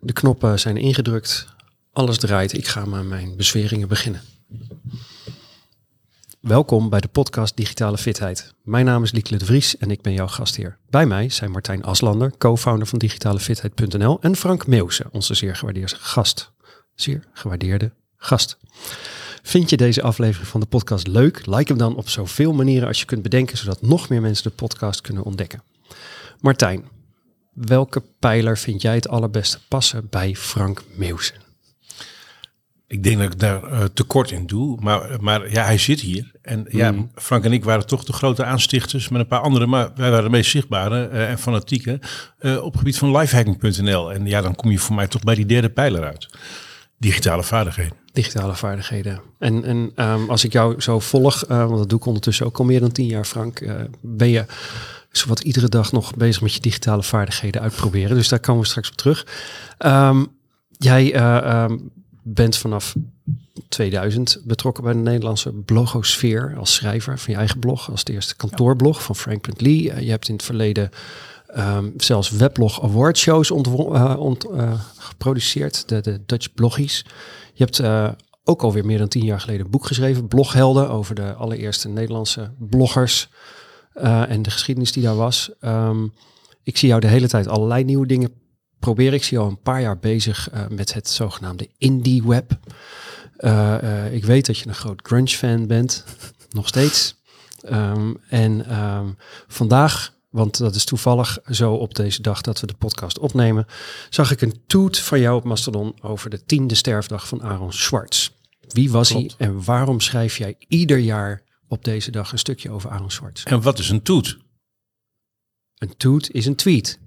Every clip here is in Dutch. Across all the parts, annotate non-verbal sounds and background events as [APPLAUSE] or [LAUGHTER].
De knoppen zijn ingedrukt. Alles draait. Ik ga maar mijn bezweringen beginnen. Welkom bij de podcast Digitale Fitheid. Mijn naam is Lieke de Vries en ik ben jouw gastheer. Bij mij zijn Martijn Aslander, co-founder van digitalefitheid.nl en Frank Meeuwse, onze zeer gewaardeerde gast. Zeer gewaardeerde gast. Vind je deze aflevering van de podcast leuk? Like hem dan op zoveel manieren als je kunt bedenken, zodat nog meer mensen de podcast kunnen ontdekken. Martijn, welke pijler vind jij het allerbeste passen bij Frank Meeuwsen? Ik denk dat ik daar uh, tekort in doe. Maar, maar ja, hij zit hier. En ja, Mm. Frank en ik waren toch de grote aanstichters met een paar anderen. Maar wij waren de meest zichtbare eh, en fanatieke eh, op het gebied van lifehacking.nl. En ja, dan kom je voor mij toch bij die derde pijler uit. Digitale vaardigheden. Digitale vaardigheden. En, en ehm, als ik jou zo volg, eh, want dat doe ik ondertussen ook al meer dan tien jaar, Frank, eh, ben je zowat iedere dag nog bezig met je digitale vaardigheden uitproberen. Dus daar komen we straks op terug. Ehm, jij eh, ehm, bent vanaf 2000 betrokken bij de Nederlandse blogosfeer als schrijver van je eigen blog, als de eerste kantoorblog van Frank.lee. Uh, je hebt in het verleden um, zelfs weblog award shows uh, geproduceerd, de, de Dutch Bloggies. Je hebt ook alweer meer dan tien jaar geleden een boek geschreven, Bloghelden, over de allereerste Nederlandse bloggers uh, en de geschiedenis die daar was. Um, ik zie jou de hele tijd allerlei nieuwe dingen proberen. Ik zie jou een paar jaar bezig uh, met het zogenaamde indie web. Uh, ik weet dat je een groot grunge fan bent, [LAUGHS] nog steeds. Um, en um, vandaag want dat is toevallig zo op deze dag dat we de podcast opnemen, zag ik een tweet van jou op Mastodon over de tiende sterfdag van Aaron Swartz. Wie was Klopt. hij en waarom schrijf jij ieder jaar op deze dag een stukje over Aaron Swartz? En wat is een toet? Een tweet is een tweet,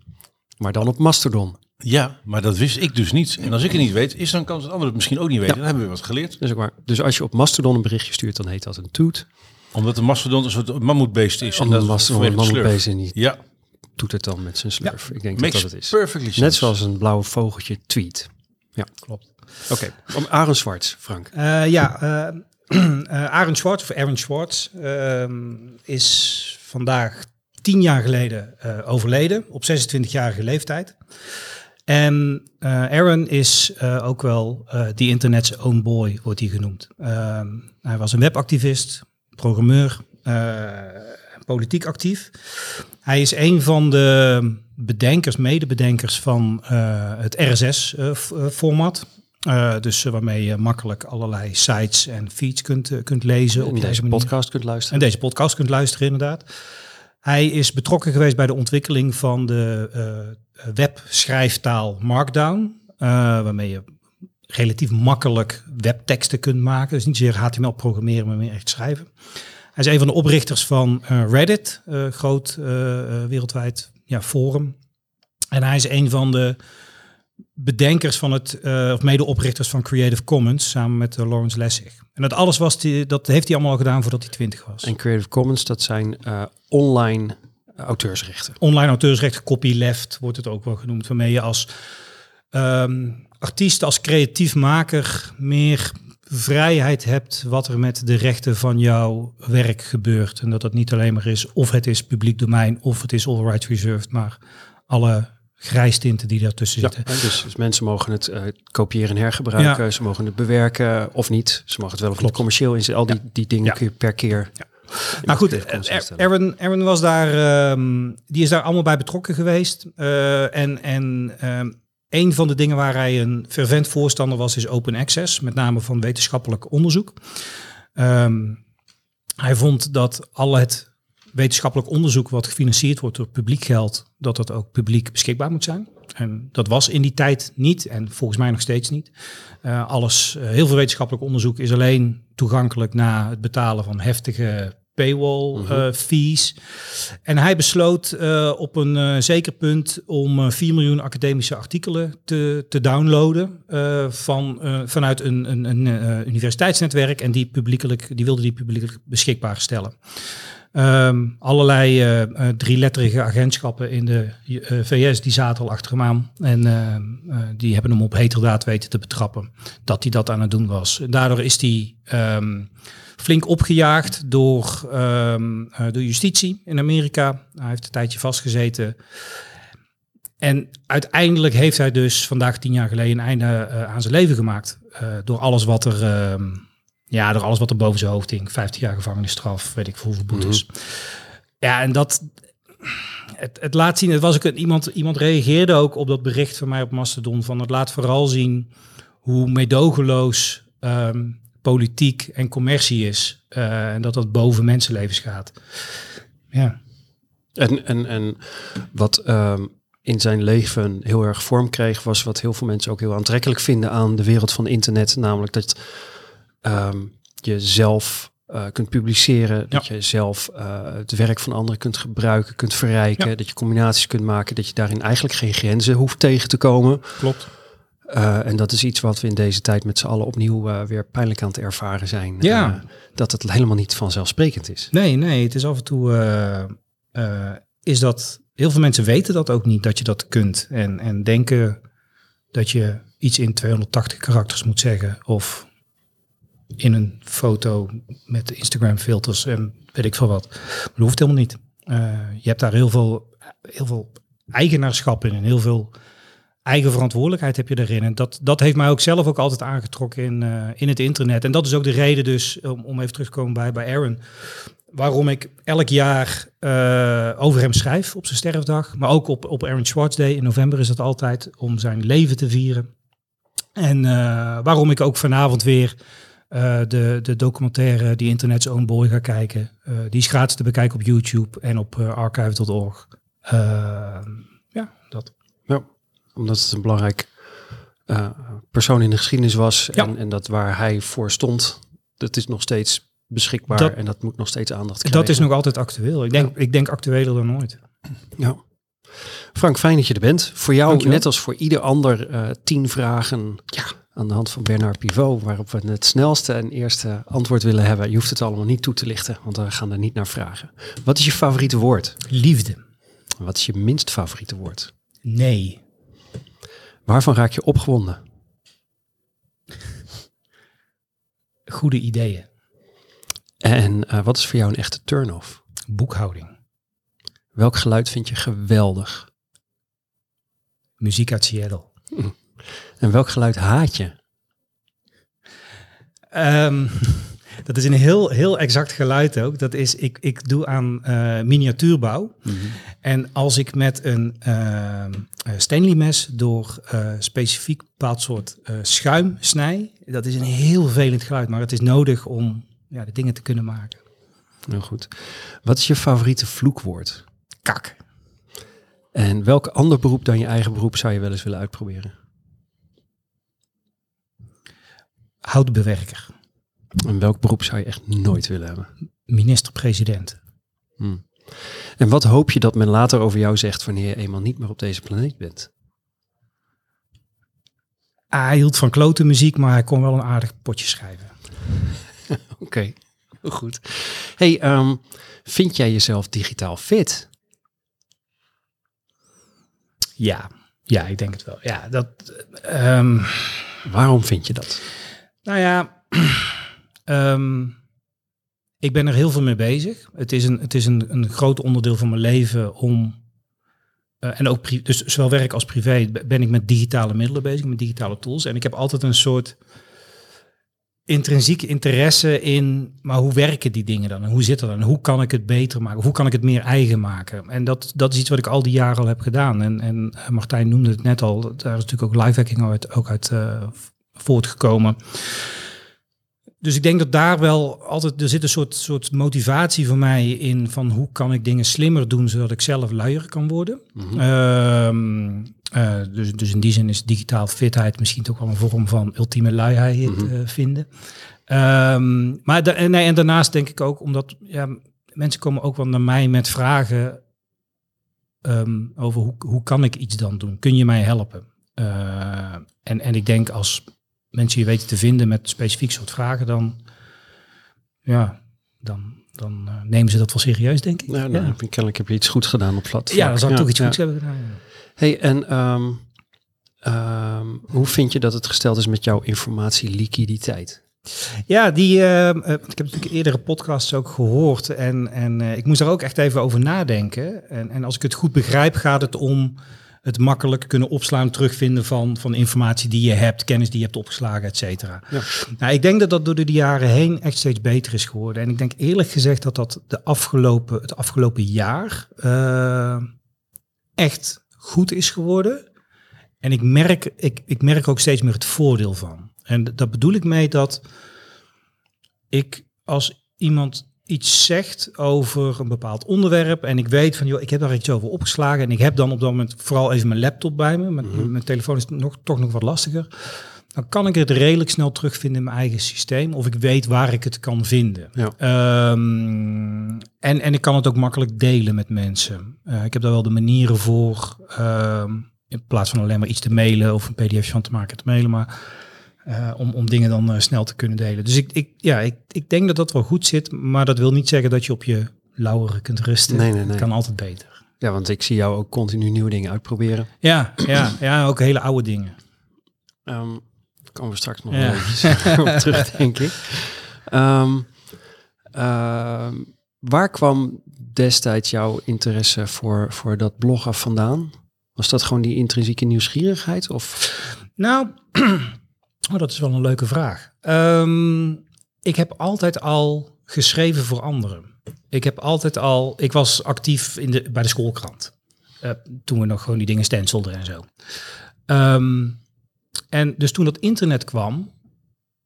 maar dan op Mastodon. Ja, maar dat wist ik dus niet. En als ik het niet weet, is dan kans dat anderen het misschien ook niet weten. Ja. Dan hebben we wat geleerd. Dat ook waar. Dus als je op Mastodon een berichtje stuurt, dan heet dat een tweet omdat de mastodon een soort mammoetbeest is. Omdat de mastodon een mammoetbeest en niet ja. doet het dan met zijn slurf. Ja. Ik denk Makes dat dat het is. Perfectly Net sense. zoals een blauwe vogeltje tweet. Ja, klopt. Oké, okay. om Aaron Swartz, Frank. Uh, ja, uh, [CLEARS THROAT] Aaron Swartz, of Aaron Swartz, uh, is vandaag tien jaar geleden uh, overleden, op 26-jarige leeftijd. En uh, Aaron is uh, ook wel die internet's own boy, wordt hij genoemd. Ehm, hij was een webactivist, programmeur, uh, politiek actief. Hij is een van de bedenkers, medebedenkers van uh, het RSS-format. Uh, dus waarmee je makkelijk allerlei sites en feeds kunt, kunt lezen. En op deze manier. podcast kunt luisteren. En deze podcast kunt luisteren, inderdaad. Hij is betrokken geweest bij de ontwikkeling van de webschrijftaal Markdown. waarmee je relatief makkelijk webteksten kunt maken. Dus niet zozeer HTML programmeren, maar meer echt schrijven. Hij is een van de oprichters van Reddit, groot wereldwijd ja, forum. En hij is een van de bedenkers van het, of medeoprichters van Creative Commons, samen met Lawrence Lessig. En dat alles was die, dat heeft hij allemaal al gedaan voordat hij twintig was. En Creative Commons, dat zijn online auteursrechten. Online auteursrechten, copyleft wordt het ook wel genoemd, waarmee je als um, artiest, als creatief maker meer vrijheid hebt wat er met de rechten van jouw werk gebeurt. En dat dat niet alleen maar is of het is publiek domein of het is all rights reserved, maar alle grijstinten die daartussen ja, zitten. Dus, dus, mensen mogen het uh, kopiëren en hergebruiken, ja. ze mogen het bewerken of niet. Ze mogen het wel of niet commercieel inzetten. Al die, ja. die dingen kun je per keer... Nou goed, Aaron, Aaron was daar, um, die is daar allemaal bij betrokken geweest. Uh, en en um, een van de dingen waar hij een fervent voorstander was, is open access, met name van wetenschappelijk onderzoek. Um, hij vond dat al het wetenschappelijk onderzoek wat gefinancierd wordt door publiek geld, dat dat ook publiek beschikbaar moet zijn. En dat was in die tijd niet en volgens mij nog steeds niet. Uh, alles, uh, heel veel wetenschappelijk onderzoek is alleen toegankelijk na het betalen van heftige paywall uh, uh, fees. En hij besloot op een zeker punt om 4 miljoen academische artikelen te, te downloaden van, vanuit een, een, een universiteitsnetwerk en die, publiekelijk, die wilde die publiekelijk beschikbaar stellen. Um, allerlei uh, drieletterige agentschappen in de uh, VS die zaten al achter hem aan. En uh, die hebben hem op heterdaad weten te betrappen dat hij dat aan het doen was. Daardoor is hij um, flink opgejaagd door um, de justitie in Amerika. Hij heeft een tijdje vastgezeten. en uiteindelijk heeft hij dus vandaag tien jaar geleden een einde aan zijn leven gemaakt. Door alles wat er, ja, door alles wat er boven zijn hoofd hing. 15 jaar gevangenisstraf, weet ik veel hoeveel boetes. Mm Ja, en dat, het, het, laat zien, het was ook iemand, iemand reageerde ook op dat bericht van mij op Mastodon van het laat vooral zien hoe medogeloos um, politiek en commercie is. Uh, en dat dat boven mensenlevens gaat. Ja. En, en, en wat um, in zijn leven heel erg vorm kreeg, was wat heel veel mensen ook heel aantrekkelijk vinden aan de wereld van internet. Namelijk dat um, je zelf uh, kunt publiceren, ja. dat je zelf uh, het werk van anderen kunt gebruiken, kunt verrijken, ja. dat je combinaties kunt maken, dat je daarin eigenlijk geen grenzen hoeft tegen te komen. Klopt. Uh, en dat is iets wat we in deze tijd met z'n allen opnieuw uh, weer pijnlijk aan het ervaren zijn. Ja. Uh, dat het helemaal niet vanzelfsprekend is. Nee, nee, het is af en toe is dat. Heel veel mensen weten dat ook niet dat je dat kunt. En, en denken dat je iets in 280 karakters moet zeggen. Of in een foto met Instagram filters en weet ik veel wat. Dat hoeft helemaal niet. je hebt daar heel veel, heel veel eigenaarschap in en heel veel eigen verantwoordelijkheid heb je erin. En dat, dat heeft mij ook zelf ook altijd aangetrokken in, uh, in het internet. En dat is ook de reden dus, om, om even terug te komen bij, bij Aaron, waarom ik elk jaar uh, over hem schrijf op zijn sterfdag. Maar ook op, op Aaron Schwartz Day in november is dat altijd, om zijn leven te vieren. En waarom ik ook vanavond weer de, de documentaire Die Internet's Own Boy ga kijken. die is gratis te bekijken op YouTube en op archive.org. ja, dat. Ja omdat het een belangrijk uh, persoon in de geschiedenis was. Ja. En, en dat waar hij voor stond, dat is nog steeds beschikbaar dat, en dat moet nog steeds aandacht krijgen. Dat is nog altijd actueel. Ik denk, ja. ik denk actueler dan ooit. Ja. Frank, fijn dat je er bent. Voor jou, net als voor ieder ander, uh, tien vragen ja. Aan de hand van Bernard Pivot, waarop we het snelste en eerste antwoord willen hebben. Je hoeft het allemaal niet toe te lichten, want we gaan er niet naar vragen. Wat is je favoriete woord? Liefde. Wat is je minst favoriete woord? Nee. Waarvan raak je opgewonden? [LAUGHS] Goede ideeën. En uh, wat is voor jou een echte turn-off? Boekhouding. Welk geluid vind je geweldig? Muziek uit Seattle. En welk geluid haat je? Um, [LAUGHS] dat is een heel, heel exact geluid ook. Dat is, ik, ik doe aan uh, miniatuurbouw. Mhm. En als ik met een uh, Stanley mes door uh, specifiek bepaald soort schuim snij, dat is een heel vervelend geluid, maar het is nodig om ja, de dingen te kunnen maken. Heel goed. Wat is je favoriete vloekwoord? Kak. En welk ander beroep dan je eigen beroep zou je wel eens willen uitproberen? Houtbewerker. En welk beroep zou je echt nooit willen hebben? Minister-president. Hmm. En wat hoop je dat men later over jou zegt wanneer je eenmaal niet meer op deze planeet bent? Ah, hij hield van klote muziek, maar hij kon wel een aardig potje schrijven. [LAUGHS] Oké, okay. goed. Hey, um, vind jij jezelf digitaal fit? Ja, ja, ik denk het wel. Ja, dat. Um, Waarom vind je dat? Nou ja, um, [CLEARS THROAT] ik ben er heel veel mee bezig. Het is een, het is een, een groot onderdeel van mijn leven om. Uh, en ook, dus zowel werk als privé ben ik met digitale middelen bezig, met digitale tools. En ik heb altijd een soort intrinsieke interesse in, maar hoe werken die dingen dan? En hoe zit dat dan? Hoe kan ik het beter maken? Hoe kan ik het meer eigen maken? En dat, dat is iets wat ik al die jaren al heb gedaan. En, en Martijn noemde het net al, daar is natuurlijk ook lifehacking uit, ook uit uh, voortgekomen. Dus ik denk dat daar wel altijd, er zit een soort, soort motivatie voor mij in van hoe kan ik dingen slimmer doen zodat ik zelf luier kan worden. Mhm. Mm -hmm. uh, uh, dus, dus in die zin is digitaal fitheid misschien toch wel een vorm van ultieme luiheid mm -hmm. uh, vinden. Um, maar da nee, en daarnaast denk ik ook, omdat ja, mensen komen ook wel naar mij met vragen um, over hoe, hoe kan ik iets dan doen? Kun je mij helpen? Uh, en, en ik denk als mensen je weten te vinden met specifiek soort vragen, dan, ja, dan, dan uh, nemen ze dat wel serieus, denk ik. Nou, nou, ja. heb je, kennelijk heb je iets goed gedaan op vlak. Ja, dan zou ik ja, toch iets ja. goeds hebben gedaan. Hey, en um, um, hoe vind je dat het gesteld is met jouw informatieliquiditeit? Ja, die, uh, ik heb natuurlijk eerdere podcasts ook gehoord en, en uh, ik moest daar ook echt even over nadenken. En, en als ik het goed begrijp, gaat het om het makkelijk kunnen opslaan, terugvinden van, van informatie die je hebt, kennis die je hebt opgeslagen, et cetera. Ja. Nou, ik denk dat dat door de jaren heen echt steeds beter is geworden. En ik denk eerlijk gezegd dat dat de afgelopen, het afgelopen jaar uh, echt goed is geworden. En ik merk, ik, ik merk ook steeds meer het voordeel van. En dat bedoel ik mee dat ik als iemand iets zegt over een bepaald onderwerp en ik weet van, joh, ik heb daar iets over opgeslagen en ik heb dan op dat moment vooral even mijn laptop bij me, mijn, mhm. mijn telefoon is nog, toch nog wat lastiger, dan kan ik het redelijk snel terugvinden in mijn eigen systeem of ik weet waar ik het kan vinden. Ja. Ehm, en, en ik kan het ook makkelijk delen met mensen. Uh, ik heb daar wel de manieren voor, ehm, in plaats van alleen maar iets te mailen of een pdf van te maken te mailen, maar uh, om, om dingen dan uh, snel te kunnen delen. Dus ik, ik, ja, ik, ik denk dat dat wel goed zit, maar dat wil niet zeggen dat je op je lauweren kunt rusten. Nee, nee, nee. Kan altijd beter. Ja, want ik zie jou ook continu nieuwe dingen uitproberen. Ja, ja, ja ook hele oude dingen. Um, komen we straks nog ja. even [LAUGHS] op terug, denk ik. Um, uh, waar kwam destijds jouw interesse voor, voor dat bloggen vandaan? Was dat gewoon die intrinsieke nieuwsgierigheid? Of? Nou, [CLEARS THROAT] Oh, dat is wel een leuke vraag. Um, ik heb altijd al geschreven voor anderen. Ik heb altijd al, ik was actief in de, bij de schoolkrant. Uh, toen we nog gewoon die dingen stenselden en zo. Um, en dus toen dat internet kwam,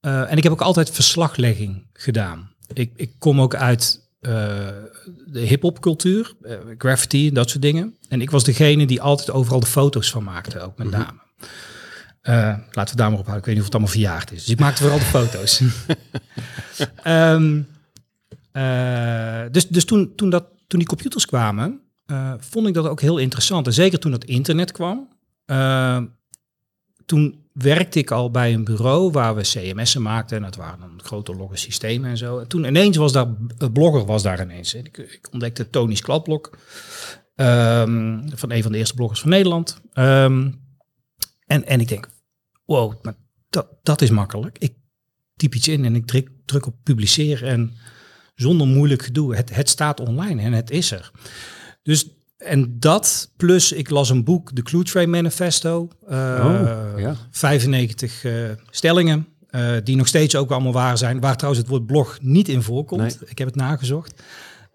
uh, en ik heb ook altijd verslaglegging gedaan. Ik, ik kom ook uit uh, de hip-hop cultuur, graffiti en dat soort dingen. En ik was degene die altijd overal de foto's van maakte, ook met mhm. name. Laten we daar maar op houden. Ik weet niet of het allemaal verjaagd is. Dus ik maakte vooral de foto's. um, [LAUGHS] uh, dus dus toen, toen, dat, toen die computers kwamen, uh, vond ik dat ook heel interessant. En zeker toen het internet kwam. toen werkte ik al bij een bureau waar we CMS'en maakten. En dat waren dan grote logge systemen en zo. En toen ineens was daar, een blogger was daar ineens. Ik, ik ontdekte Tony's Kladblok. Um, van een van de eerste bloggers van Nederland. Um, en, en ik denk, wow, maar dat, dat is makkelijk. Ik typ iets in en ik druk, druk op publiceren en zonder moeilijk gedoe. Het, het staat online en het is er. Dus en dat plus ik las een boek, de Clue Train Manifesto. Uh, oh, ja. 95 uh, eh, stellingen. Uh, die nog steeds ook allemaal waar zijn. Waar trouwens het woord blog niet in voorkomt. Ik heb het nagezocht.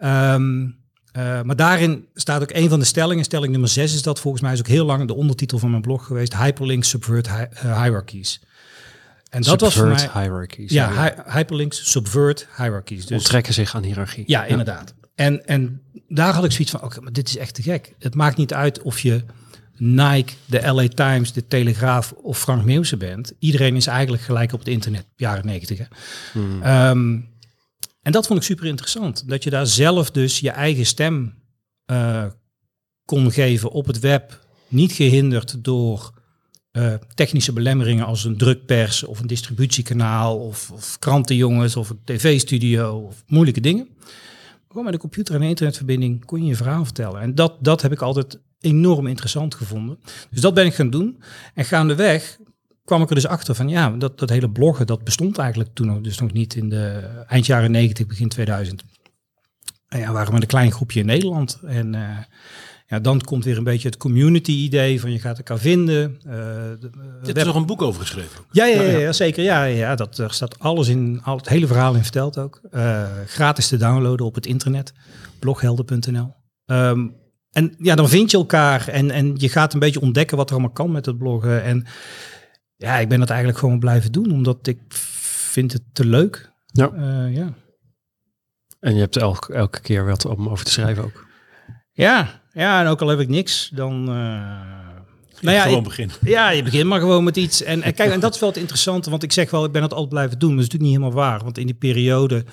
Um, uh, maar daarin staat ook een van de stellingen, stelling nummer 6 is dat volgens mij is ook heel lang de ondertitel van mijn blog geweest, Hyperlinks Subvert hi uh, Hierarchies. En dat was voor mij hierarchies. Ja, ja. Hy hyperlinks subvert hierarchies. Dus trekken zich aan hiërarchie. Ja, inderdaad. En, en daar had ik zoiets van, oké, maar dit is echt te gek. Het maakt niet uit of je Nike, de LA Times, de Telegraaf of Frank Meeuwse bent. Iedereen is eigenlijk gelijk op het internet, jaren negentig. Hmm. Um, en dat vond ik super interessant. Dat je daar zelf dus je eigen stem uh, kon geven op het web. Niet gehinderd door uh, technische belemmeringen als een drukpers of een distributiekanaal of, of krantenjongens of een tv-studio of moeilijke dingen. Gewoon met een computer en een internetverbinding kon je je verhaal vertellen. En dat, dat heb ik altijd enorm interessant gevonden. Dus dat ben ik gaan doen. En gaandeweg kwam ik er dus achter van ja, dat, dat hele bloggen, dat bestond eigenlijk toen nog, dus nog niet in de eind jaren 90, begin 2000. En ja, waren we een klein groepje in Nederland. En uh, ja, dan komt weer een beetje het community idee van je gaat elkaar vinden. Uh, de, uh, is nog een boek over geschreven. Ja, ja, ja, ja, zeker. Ja, ja, dat er staat alles in, al het hele verhaal in verteld ook. Uh, gratis te downloaden op het internet, bloghelden.nl. Um, ehm, en ja, dan vind je elkaar en, en je gaat een beetje ontdekken wat er allemaal kan met het bloggen. En ja, ik ben dat eigenlijk gewoon blijven doen, omdat ik vind het te leuk. Ja. Uh, ja. En je hebt elke, elke keer wat om over te schrijven ook. Ja, ja, en ook al heb ik niks, dan... Uh, nou ja, gewoon beginnen. Ja, je begint maar gewoon met iets. En, en kijk, en dat is [LAUGHS] wel het interessante, want ik zeg wel, ik ben het altijd blijven doen. Maar dat is natuurlijk niet helemaal waar. Want in die periode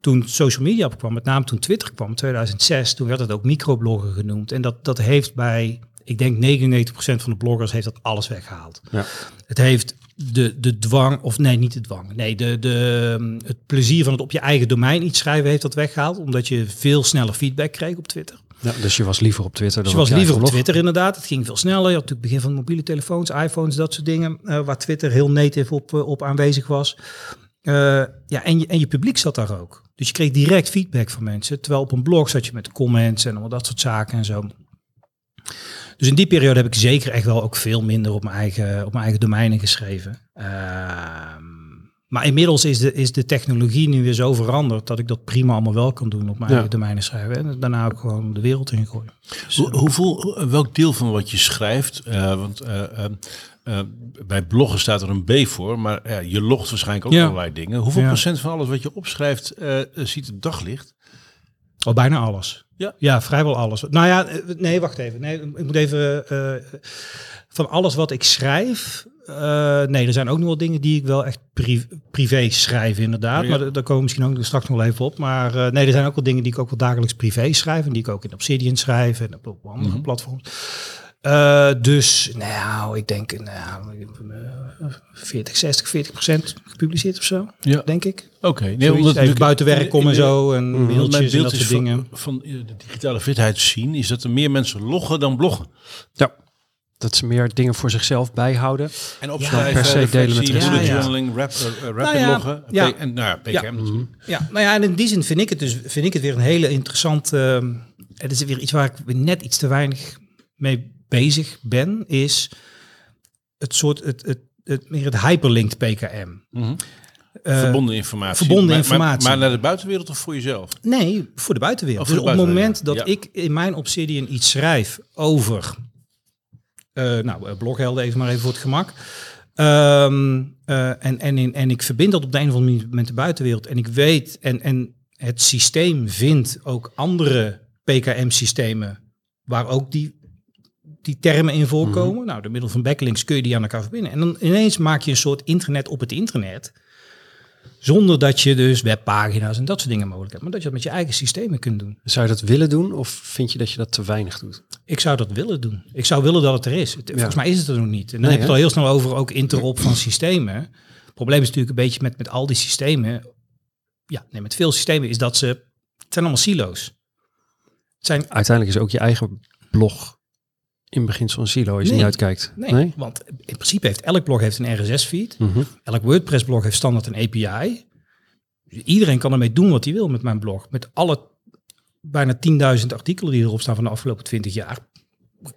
toen social media opkwam, met name toen Twitter kwam, 2006, toen werd het ook microbloggen genoemd. En dat, dat heeft bij ik denk 99% van de bloggers heeft dat alles weggehaald. Ja. Het heeft de, de dwang, of nee, niet de dwang. Nee, de, de, het plezier van het op je eigen domein iets schrijven heeft dat weggehaald. Omdat je veel sneller feedback kreeg op Twitter. Ja, dus je was liever op Twitter dan dus je was liever op Twitter inderdaad. Het ging veel sneller. Je had natuurlijk begin van mobiele telefoons, iPhones, dat soort dingen. Uh, waar Twitter heel native op, uh, op aanwezig was. Uh, ja, en je, en je publiek zat daar ook. Dus je kreeg direct feedback van mensen. Terwijl op een blog zat je met comments en al dat soort zaken en zo. Dus in die periode heb ik zeker echt wel ook veel minder op mijn eigen, op mijn eigen domeinen geschreven. Ehm, maar inmiddels is de, is de technologie nu weer zo veranderd dat ik dat prima allemaal wel kan doen op mijn eigen domeinen schrijven. En daarna ook gewoon de wereld ingooien. Dus, Hoe, hoeveel, welk deel van wat je schrijft, uh, want uh, uh, bij bloggen staat er een B voor, maar je logt waarschijnlijk ook allerlei dingen. Hoeveel procent van alles wat je opschrijft ziet het daglicht? Oh, bijna alles. Ja. ja, vrijwel alles. Nou ja, nee, wacht even. Nee, ik moet even. van alles wat ik schrijf, uh, nee, er zijn ook nog wel dingen die ik wel echt privé schrijf, inderdaad. Maar daar komen we misschien ook straks nog wel even op. Maar uh, nee, er zijn ook wel dingen die ik ook wel dagelijks privé schrijf. En die ik ook in Obsidian schrijf en op, andere mm platforms. Uh, dus, nou, ik denk nou, 40, 60, 40 procent gepubliceerd of zo, ja. denk ik. Oké. Okay. Nee, omdat even buiten werk komen en zo en mm, beeldjes en dat soort dingen. Van, van de digitale fitheid zien is dat er meer mensen loggen dan bloggen. Ja dat ze meer dingen voor zichzelf bijhouden. En opschrijven, per se delen met de ja, journaling, rap, uh, rap nou ja, loggen, ja. en nou, PKM ja. natuurlijk. Ja, nou ja, en in die zin vind ik het dus vind ik het weer een hele interessante. Uh, het is weer iets waar ik net iets te weinig mee bezig ben, is het soort het, het, het, meer het hyperlinked PKM. Mm -hmm. Uh, verbonden informatie. Verbonden maar, informatie. Maar, maar, naar de buitenwereld of voor jezelf? Nee, voor de buitenwereld. Voor dus op het moment dat ik in mijn Obsidian iets schrijf over uh, nou, eh, bloghelden even maar even voor het gemak. Um, uh, en, en, in, en ik verbind dat op de een of andere manier met de buitenwereld. En ik weet, en, en het systeem vindt ook andere PKM-systemen waar ook die, die termen in voorkomen. Mhm. Nou, door middel van backlinks kun je die aan elkaar verbinden. En dan ineens maak je een soort internet op het internet. Zonder dat je dus webpagina's en dat soort dingen mogelijk hebt. Maar dat je dat met je eigen systemen kunt doen. Zou je dat willen doen of vind je dat je dat te weinig doet? Ik zou dat willen doen. Ik zou willen dat het er is. Volgens mij is het er nog niet. En dan heb je het al heel snel over ook interop van systemen. Het probleem is natuurlijk een beetje met, met al die systemen. Ja, nee, met veel systemen is dat ze... Het zijn allemaal silo's. Het zijn, Uiteindelijk is ook je eigen blog in beginsel een silo als je niet uitkijkt. Nee, want in principe heeft elk blog heeft een RSS-feed. Mhm. Elk WordPress-blog heeft standaard een API. Iedereen kan ermee doen wat hij wil met mijn blog. Met alle bijna 10.000 artikelen die erop staan van de afgelopen 20 jaar.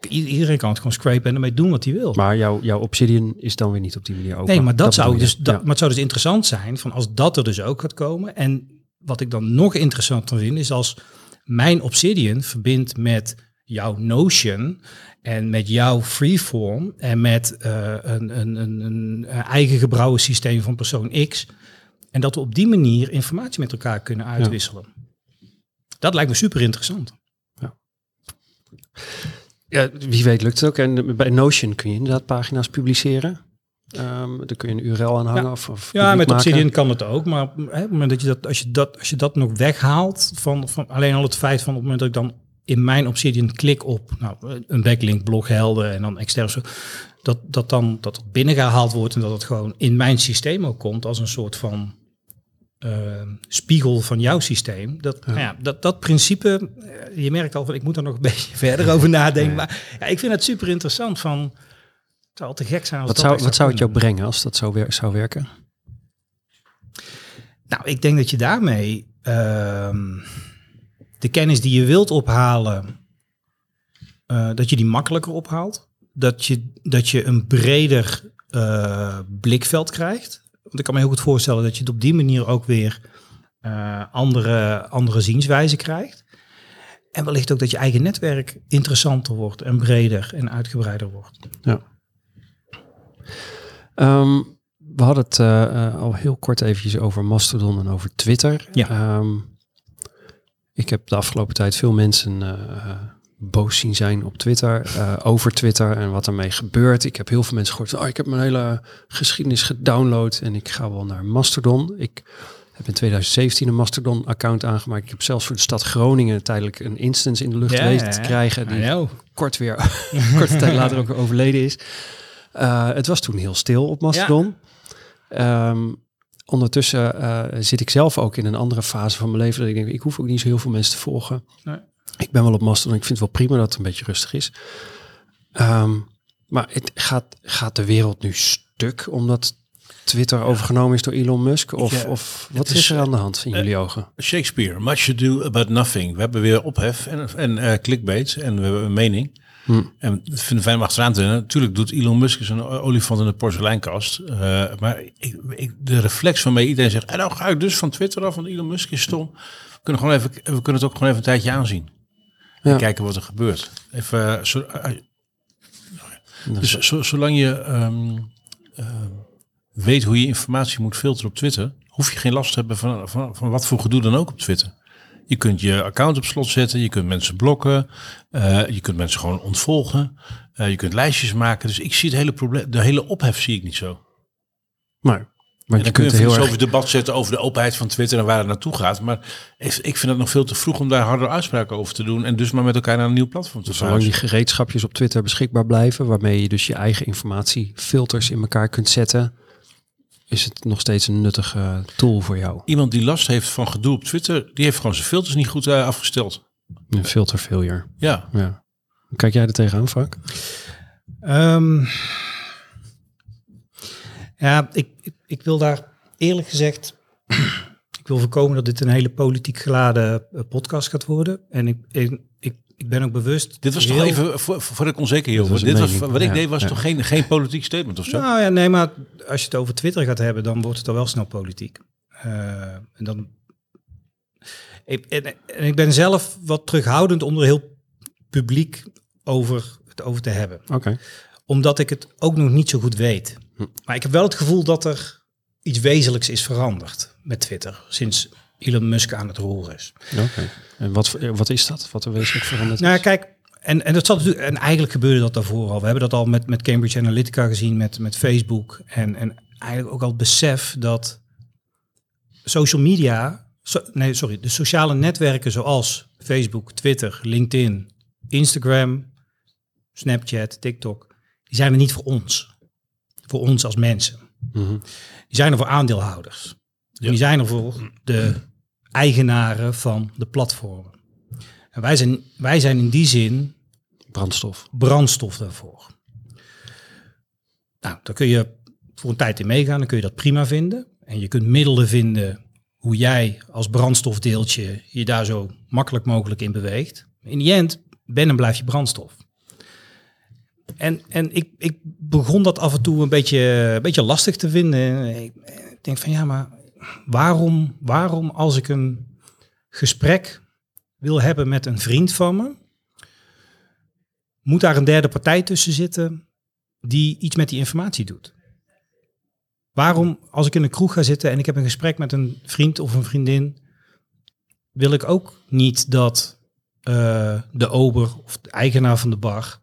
Iedereen kan het gewoon scrapen en ermee doen wat hij wil. Maar jouw, jouw Obsidian is dan weer niet op die manier open. Nee, maar dat, zou dus, dat, maar het zou dus interessant zijn van als dat er dus ook gaat komen. En wat ik dan nog interessanter vind is als mijn Obsidian verbindt met jouw Notion en met jouw freeform en met uh, een, een, een, een, eigen gebrouwen systeem van persoon X. En dat we op die manier informatie met elkaar kunnen uitwisselen. Dat lijkt me super interessant. Ja. ja, wie weet lukt het ook. En bij Notion kun je inderdaad pagina's publiceren. Um, daar kun je een URL aan hangen. Ja, of, of ja met Obsidian kan het ook. Maar hè, op het moment dat je dat, als je dat, als je dat nog weghaalt, van, van alleen al het feit van op het moment dat ik dan in mijn Obsidian klik op nou, een backlink, bloghelden en dan extern zo, dat, dat dan dat het binnengehaald wordt en dat het gewoon in mijn systeem ook komt als een soort van uh, spiegel van jouw systeem. Dat, ja. Nou ja, dat, dat principe, eh, je merkt al van ik moet er nog een [LAUGHS] beetje verder over nadenken. Maar ja, ik vind het super interessant van, het zou al te gek zijn als wat zou, Wat zou het jou brengen als dat zo zou werken? Nou, ik denk dat je daarmee... Uh, de kennis die je wilt ophalen, uh, dat je die makkelijker ophaalt. Dat je, dat je een breder uh, blikveld krijgt. Want ik kan me heel goed voorstellen dat je het op die manier ook weer uh, andere, andere zienswijzen krijgt. En wellicht ook dat je eigen netwerk interessanter wordt en breder en uitgebreider wordt. Ja. Um, we hadden het al heel kort eventjes over Mastodon en over Twitter. Ja. Um, ik heb de afgelopen tijd veel mensen uh, boos zien zijn op Twitter, uh, over Twitter en wat ermee gebeurt. Ik heb heel veel mensen gehoord, oh, ik heb mijn hele geschiedenis gedownload en ik ga wel naar Mastodon. Ik heb in 2017 een Mastodon-account aangemaakt. Ik heb zelfs voor de stad Groningen tijdelijk een instance in de lucht weten te krijgen, die kort weer, [LAUGHS] korte tijd later ook overleden is. Uh, het was toen heel stil op Mastodon. Ja. Um, ondertussen uh, zit ik zelf ook in een andere fase van mijn leven. Dat ik denk, ik hoef ook niet zo heel veel mensen te volgen. Nee. Ik ben wel op Mastodon. Ik vind het wel prima dat het een beetje rustig is. Um, maar het gaat, gaat de wereld nu stuk omdat Twitter overgenomen is door Elon Musk? Of, ja, of wat is, er aan de hand in uh, jullie ogen? Shakespeare, much ado about nothing. We hebben weer ophef en, en uh, clickbait en we hebben een mening. Hm. En dat vinden fijn om achteraan te Natuurlijk doet Elon Musk zijn olifant in de porseleinkast. Uh, maar ik, ik, de reflex waarmee iedereen zegt, en nou ga ik dus van Twitter af, want Elon Musk is stom. We kunnen, gewoon even, we kunnen het ook gewoon even een tijdje aanzien. Ja. En kijken wat er gebeurt. Even, uh, zo, uh, dus zo, zolang je um, weet hoe je informatie moet filteren op Twitter, hoef je geen last te hebben van, van, van wat voor gedoe dan ook op Twitter. Je kunt je account op slot zetten, je kunt mensen blokken, uh, je kunt mensen gewoon ontvolgen, uh, je kunt lijstjes maken. Dus ik zie het hele probleem, de hele ophef zie ik niet zo. Maar, maar je kunt heel erg... debat zetten over de openheid van Twitter en waar het naartoe gaat. Maar ik, ik vind het nog veel te vroeg om daar harder uitspraken over te doen en dus maar met elkaar naar een nieuw platform te gaan. Zolang die gereedschapjes op Twitter beschikbaar blijven, waarmee je dus je eigen informatiefilters in elkaar kunt zetten is het nog steeds een nuttige tool voor jou. Iemand die last heeft van gedoe op Twitter, die heeft gewoon zijn filters niet goed uh, afgesteld. Een filter failure. Ja. ja. kijk jij er tegenaan, Frank? Um, ja, ik, ik, ik, wil daar eerlijk gezegd, [CLEARS THROAT] ik wil voorkomen dat dit een hele politiek geladen eh, podcast gaat worden. En ik, ik, ik ik ben ook bewust. Dit was toch even voor, voor ik onzeker heel. Dit was wat ik deed was toch geen, geen politiek statement of zo? Nou ja, nee, maar als je het over Twitter gaat hebben, dan wordt het al wel snel politiek. Uh, en dan. Ik, en, en, ik ben zelf wat terughoudend om er heel publiek over het over te hebben. Oké. Omdat ik het ook nog niet zo goed weet. Hm. Maar ik heb wel het gevoel dat er iets wezenlijks is veranderd met Twitter sinds Elon Musk aan het roer is. Oké. En wat, wat is dat? Wat er wezenlijk veranderd nou, kijk, en, en, dat zat natuurlijk, en eigenlijk gebeurde dat daarvoor al. We hebben dat al met, met Cambridge Analytica gezien, met, met Facebook. En, en eigenlijk ook al het besef dat social media, nee, sorry, de sociale netwerken zoals Facebook, Twitter, LinkedIn, Instagram, Snapchat, TikTok, die zijn er niet voor ons. Voor ons als mensen. Mhm. Die zijn er voor aandeelhouders. Die zijn er voor de eigenaren van de platformen. En wij zijn, wij zijn in die zin brandstof. brandstof daarvoor. Nou, daar kun je voor een tijd in meegaan, dan kun je dat prima vinden. En je kunt middelen vinden hoe jij als brandstofdeeltje je daar zo makkelijk mogelijk in beweegt. In die end ben en blijf je brandstof. En, en ik, ik begon dat af en toe een beetje, een beetje lastig te vinden. Ik denk van ja, maar waarom, waarom als ik een gesprek wil hebben met een vriend van me, moet daar een derde partij tussen zitten die iets met die informatie doet? Waarom, als ik in een kroeg ga zitten en ik heb een gesprek met een vriend of een vriendin, wil ik ook niet dat uh, de ober of de eigenaar van de bar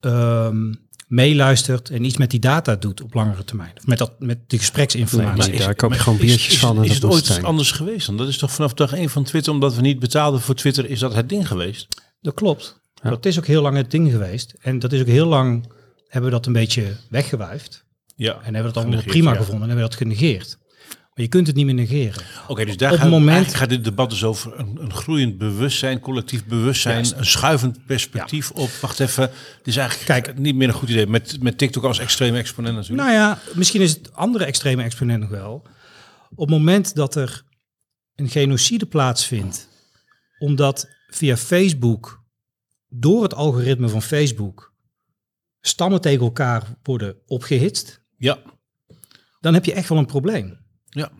um, meeluistert en iets met die data doet op langere termijn. Of met, dat, met de gespreksinformatie. daar koop je gewoon biertjes van. Is, is het ooit anders geweest dan? Dat is toch vanaf dag één van Twitter, omdat we niet betaalden voor Twitter, is dat het ding geweest? Dat klopt. Dat is ook heel lang het ding geweest. En dat is ook heel lang, hebben we dat een beetje weggewuifd. Ja, en hebben we dat allemaal prima gevonden en hebben we dat genegeerd je kunt het niet meer negeren. Oké, dus daar Op gaat, moment... gaat dit debat dus over een, een groeiend bewustzijn, collectief bewustzijn, een schuivend perspectief op. Wacht even, dit is eigenlijk Kijk, niet meer een goed idee. Met, met TikTok als extreme exponent natuurlijk. Nou ja, misschien is het andere extreme exponent nog wel. Op het moment dat er een genocide plaatsvindt, omdat via Facebook, door het algoritme van Facebook, stammen tegen elkaar worden opgehitst. Ja. Dan heb je echt wel een probleem. Ja.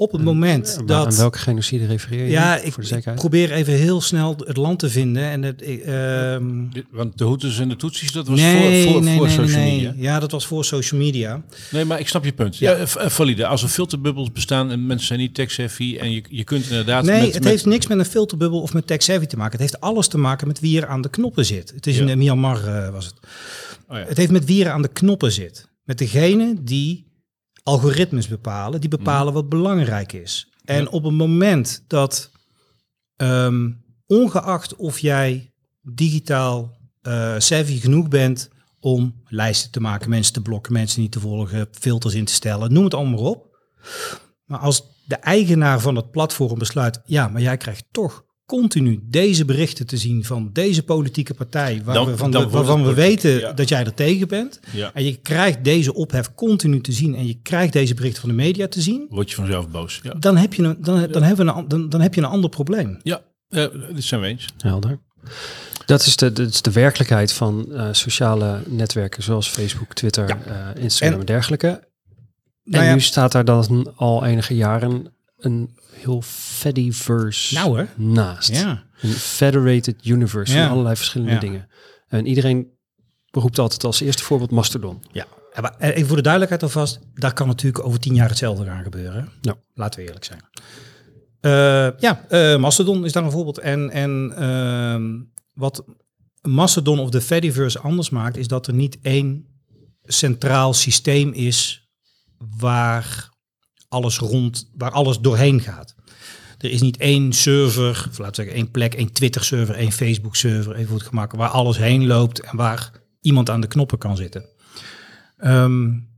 Op het moment dat... Aan welke genocide refereer je? Ja, ik, ik, probeer even heel snel het land te vinden. En het, uh, Want de Hutus en de Tutsis, dat was nee, voor, voor, nee, voor nee, social media? Ja, dat was voor social media. Nee, maar ik snap je punt. Ja, ja eh, valide. Als er filterbubbels bestaan en mensen zijn niet tech-savvy... en je, je kunt inderdaad... Nee, met, het heeft niks met een filterbubbel of met tech-savvy te maken. Het heeft alles te maken met wie er aan de knoppen zit. Het is in Myanmar uh, was het. Oh, ja. Het heeft met wie er aan de knoppen zit. Met degene die algoritmes bepalen, die bepalen mhm. wat belangrijk is. En op het moment dat, ehm, ongeacht of jij digitaal uh, savvy genoeg bent om lijsten te maken, mensen te blokken, mensen niet te volgen, filters in te stellen, noem het allemaal op. Maar als de eigenaar van het platform besluit, ja, maar jij krijgt toch continu deze berichten te zien van deze politieke partij, waar we, van waarvan we weten dat jij er tegen bent. En je krijgt deze ophef continu te zien en je krijgt deze berichten van de media te zien. Word je vanzelf boos. Ja. Dan, heb je een, dan, dan, hebben we een, dan, dan heb je een ander probleem. Ja, uh, dit zijn we eens. Helder. Dat is de, dat is de werkelijkheid van uh, sociale netwerken zoals Facebook, Twitter, ja. uh, Instagram en, en dergelijke. Nou en ja. nu staat daar dan al enige jaren een heel Fediverse nou, hè? naast. Ja. Een federated universe van allerlei verschillende dingen. En iedereen roept altijd als eerste voorbeeld Mastodon. Ja, maar even voor de duidelijkheid alvast, daar kan natuurlijk over tien jaar hetzelfde gaan gebeuren. Ja. Laten we eerlijk zijn. Uh, ja, uh, Mastodon is daar een voorbeeld. En, en uh, wat Mastodon of de Fediverse anders maakt, is dat er niet één centraal systeem is waar alles rond, waar alles doorheen gaat. Er is niet één server, of laten we zeggen één plek, één Twitter-server, één Facebook-server, even goed gemaakt, waar alles heen loopt en waar iemand aan de knoppen kan zitten. Um,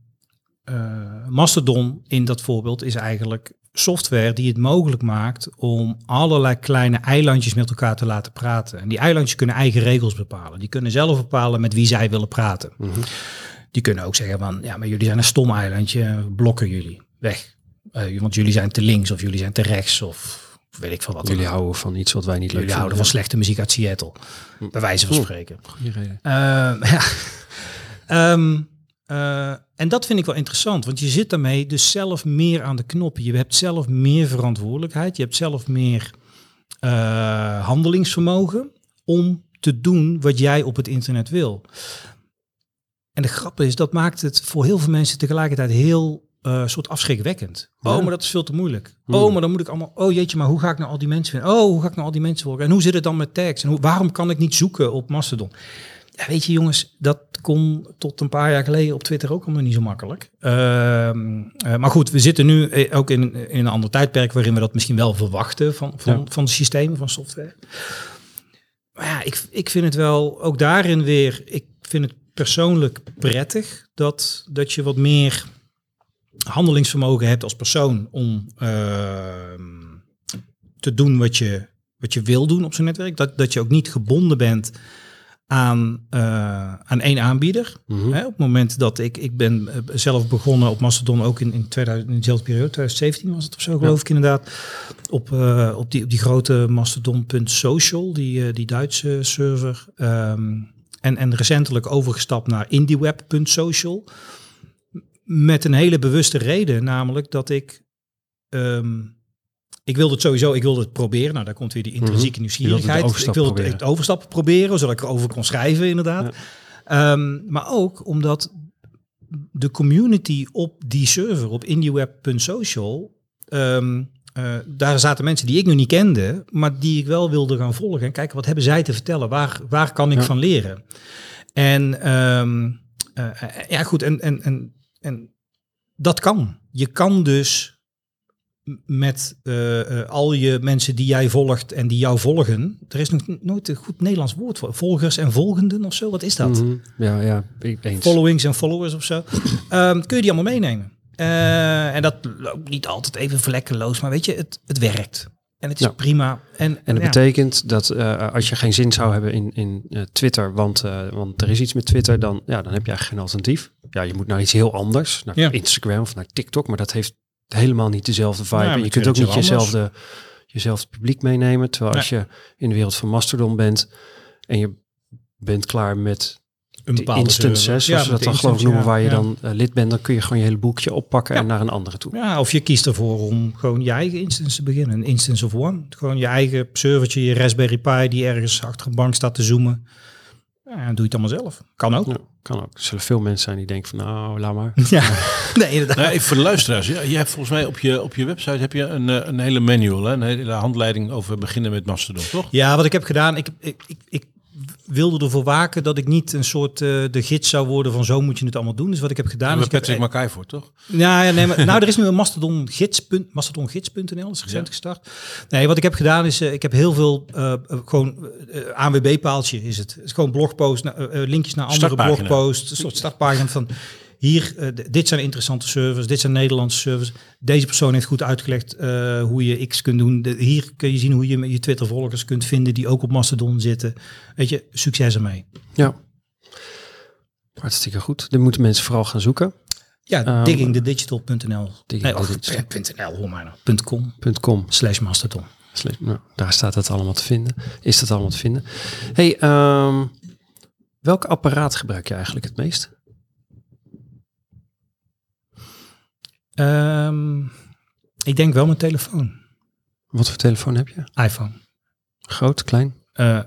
uh, Mastodon in dat voorbeeld is eigenlijk software die het mogelijk maakt om allerlei kleine eilandjes met elkaar te laten praten. En die eilandjes kunnen eigen regels bepalen. Die kunnen zelf bepalen met wie zij willen praten. Mm -hmm. Die kunnen ook zeggen van, ja, maar jullie zijn een stom eilandje, blokken jullie, weg. Uh, want jullie zijn te links of jullie zijn te rechts of weet ik van wat. Jullie houden van iets wat wij niet leuk Jullie houden van slechte muziek uit Seattle, hm. bij wijze van spreken. Goeie reden. Uh, [LAUGHS] ja. um, uh, en dat vind ik wel interessant, want je zit daarmee dus zelf meer aan de knoppen. Je hebt zelf meer verantwoordelijkheid, je hebt zelf meer uh, handelingsvermogen om te doen wat jij op het internet wil. En de grap is, dat maakt het voor heel veel mensen tegelijkertijd heel uh, soort afschrikwekkend. Oh, maar dat is veel te moeilijk. Hmm. Oh, maar dan moet ik allemaal. Oh jeetje, maar hoe ga ik nou al die mensen vinden? Oh, hoe ga ik nou al die mensen volgen? En hoe zit het dan met tags? En hoe, waarom kan ik niet zoeken op Mastodon? Ja, weet je jongens, dat kon tot een paar jaar geleden op Twitter ook allemaal niet zo makkelijk. Uh, uh, maar goed, we zitten nu eh, ook in, in een ander tijdperk waarin we dat misschien wel verwachten van, van, ja. van systemen, van software. Maar ja, ik, ik vind het wel ook daarin weer, ik vind het persoonlijk prettig dat, dat je wat meer handelingsvermogen hebt als persoon om uh, te doen wat je, wat je wil doen op zo'n netwerk. Dat, dat je ook niet gebonden bent aan, uh, aan één aanbieder. Mm -hmm. Hè, op het moment dat ik, ik ben uh, zelf begonnen op Mastodon, ook in, in, 2000, in dezelfde periode, 2017 was het of zo, geloof ja. ik inderdaad, op, uh, op, die, op die grote Mastodon.social, die, die Duitse server. Um, en, en recentelijk overgestapt naar IndieWeb.social. Met een hele bewuste reden, namelijk dat ik um, ik wilde het sowieso, ik wilde het proberen. Nou, daar komt weer die intrinsieke mm -hmm. nieuwsgierigheid. Ik wilde het, het overstappen proberen, zodat ik erover kon schrijven, inderdaad. Ja. Um, maar ook omdat de community op die server, op indieweb.social, um, uh, daar zaten mensen die ik nu niet kende, maar die ik wel wilde gaan volgen. En kijken, wat hebben zij te vertellen? Waar, waar kan ik ja. van leren? En um, uh, ja, goed, en, en, en, en dat kan. Je kan dus met uh, uh, al je mensen die jij volgt en die jou volgen. Er is nog nooit een goed Nederlands woord voor. Volgers en volgenden of zo. Wat is dat? Mm -hmm. Ja, ja, eens. Followings en followers of zo. um, [CLEARS THROAT] kun je die allemaal meenemen? Uh, en dat loopt niet altijd even vlekkeloos, maar weet je, het, het werkt. En het is ja. prima. En, en dat ja. betekent dat uh, als je geen zin zou hebben in, in uh, Twitter, want, uh, want er is iets met Twitter, dan, ja, dan heb je eigenlijk geen alternatief. Ja, je moet naar iets heel anders, naar ja. Instagram of naar TikTok, maar dat heeft helemaal niet dezelfde vibe. En je kunt ook niet jezelfde, jezelfde publiek meenemen. Terwijl als je in de wereld van Mastodon bent en je bent klaar met een bepaalde instances, zoals ja, we dat dan geloof ik noemen, waar je ja. dan uh, lid bent, dan kun je gewoon je hele boekje oppakken ja. en naar een andere toe. Ja, of je kiest ervoor om gewoon je eigen instance te beginnen. Een instance of one. Gewoon je eigen servertje, je Raspberry Pi die ergens achter een bank staat te zoomen. Ja, doe je het allemaal zelf. Kan ook. Ja, kan ook. Er zullen veel mensen zijn die denken van nou, laat maar. [LAUGHS] Ja, nee, inderdaad. Nou, even voor de luisteraars. Ja, je hebt volgens mij op je, op je website heb je een, een hele manual, hè? een hele handleiding over beginnen met Mastodon, toch? Ja, wat ik heb gedaan, ik, ik, ik, ik wilde ervoor waken dat ik niet een soort uh, de gids zou worden van zo moet je het allemaal doen. Dus wat ik heb gedaan... is Patrick heb, Mackay voor, toch? Ja, ja nee, maar, nou, er is nu een Mastodon gids, mastodongids.nl, is recent ja. gestart. Nee, wat ik heb gedaan is, uh, ik heb heel veel, uh, gewoon ANWB-paaltje is het. Het is gewoon blogpost, linkjes naar andere blogposts, een soort startpagina van hier, uh, dit zijn interessante servers, dit zijn Nederlandse servers. Deze persoon heeft goed uitgelegd uh, hoe je X kunt doen. De, hier kun je zien hoe je je Twitter-volgers kunt vinden die ook op Mastodon zitten. Weet je, succes ermee. Ja, hartstikke goed. Dan moeten mensen vooral gaan zoeken. Ja, um, diggingthedigital.nl. Digging nee, of, .nl, hoor maar nou. .com. .com. Slash Mastodon. Nou, daar staat het allemaal te vinden. Is dat allemaal te vinden? Hey, um, welk apparaat gebruik je eigenlijk het meest? Um, ik denk wel mijn telefoon. Wat voor telefoon heb je? iPhone. Groot, klein? Uh,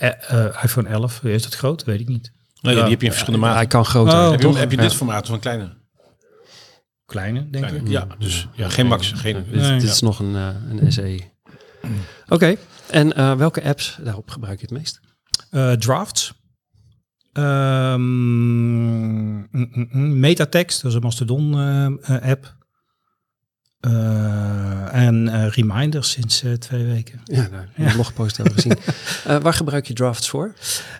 uh, iPhone 11. Is dat groot? Weet ik niet. Nee, die heb je in verschillende maten. Hij kan groter. Oh, heb, je, heb je dit formaat of een kleine? Kleine, denk ik. Ja, dus ja, geen max. Geen, nee, dit, dit is nog een, een SE. Oké, okay. en uh, welke apps daarop gebruik je het meest? Uh, drafts. Um, mm, mm, mm, Metatext, dat is een Mastodon uh, app. Uh, en uh, Reminders sinds twee weken. Ja, ja. blogpost hebben gezien. [LAUGHS] waar gebruik je drafts voor?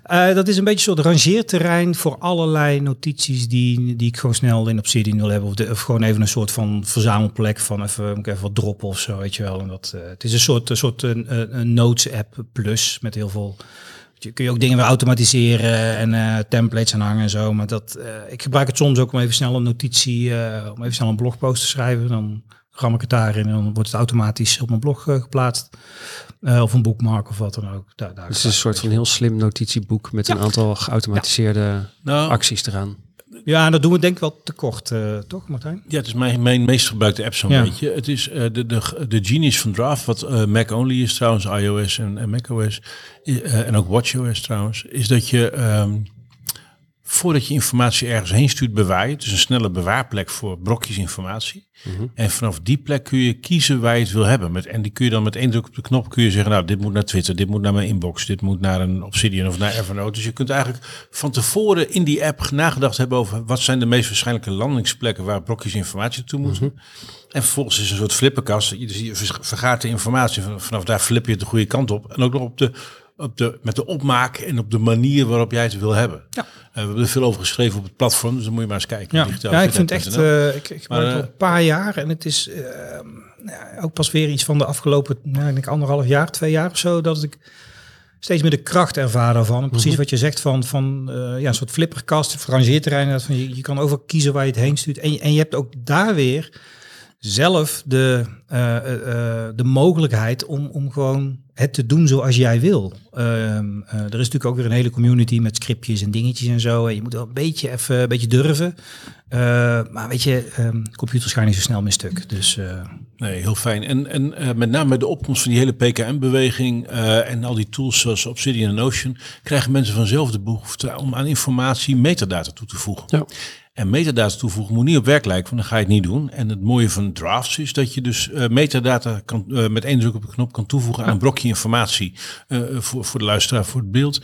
dat is een beetje een soort rangeerterrein voor allerlei notities die, die ik gewoon snel in Obsidian wil hebben. Of, de, of gewoon even een soort van verzamelplek van even, even wat droppen of zo, weet je wel. En dat, het is een soort, een soort een notes app plus met heel veel... Je kun je ook dingen weer automatiseren en templates aan hangen en zo. Maar dat, ik gebruik het soms ook om even snel een notitie, om even snel een blogpost te schrijven. Dan ram ik het daarin en dan wordt het automatisch op mijn blog geplaatst. Of een boekmark of wat dan ook. Daar, daar dus het is een soort van heel slim notitieboek met ja. een aantal geautomatiseerde ja. nou, acties eraan. Ja, en dat doen we denk ik wel te kort, uh, toch Martijn? Ja, het is mijn, mijn meest gebruikte app zo'n ja. beetje. Het is uh, de, de, de Genius van Draft, wat uh, Mac only is trouwens, iOS en, en macOS. en ook WatchOS trouwens. Is dat je... Um, voordat je informatie ergens heen stuurt, bewaar je. Dus een snelle bewaarplek voor brokjes informatie. Mm -hmm. En vanaf die plek kun je kiezen waar je het wil hebben. Met, en die kun je dan met één druk op de knop kun je zeggen, nou, dit moet naar Twitter, dit moet naar mijn inbox, dit moet naar een Obsidian of naar Evernote. Dus je kunt eigenlijk van tevoren in die app nagedacht hebben over wat zijn de meest waarschijnlijke landingsplekken waar brokjes informatie naartoe moeten. Mm -hmm. En vervolgens is een soort flippenkast. Dus je vergaat de informatie. Vanaf daar flip je het de goede kant op. En ook nog op de op de, met de opmaak en op de manier waarop jij het wil hebben. Ja. Uh, we hebben er veel over geschreven op het platform, dus dan moet je maar eens kijken. Ja, ja ik vind echt, uh, ik, ik maar, al een paar jaar en het is uh, ja, ook pas weer iets van de afgelopen, nou, ik denk anderhalf jaar, twee jaar of zo, dat ik steeds meer de kracht ervaar daarvan. En precies mm -hmm. wat je zegt van, van ja, een soort flipperkast, frangeerterrein, van je, je kan over kiezen waar je het heen stuurt. En, en je hebt ook daar weer zelf de, de mogelijkheid om, om gewoon het te doen zoals jij wil. Uh, er is natuurlijk ook weer een hele community met scriptjes en dingetjes en zo. En je moet wel een beetje even een beetje durven. maar weet je, um, computers gaan niet zo snel meer stuk. Dus, nee, heel fijn. En, en met name met de opkomst van die hele PKM-beweging en al die tools zoals Obsidian en Notion, krijgen mensen vanzelf de behoefte om aan informatie metadata toe te voegen. Ja. En metadata toevoegen moet niet op werk lijken, want dan ga je het niet doen. En het mooie van drafts is dat je dus uh, metadata kan, uh, met één druk op de knop kan toevoegen aan een brokje informatie. Uh, voor, voor de luisteraar, voor het beeld.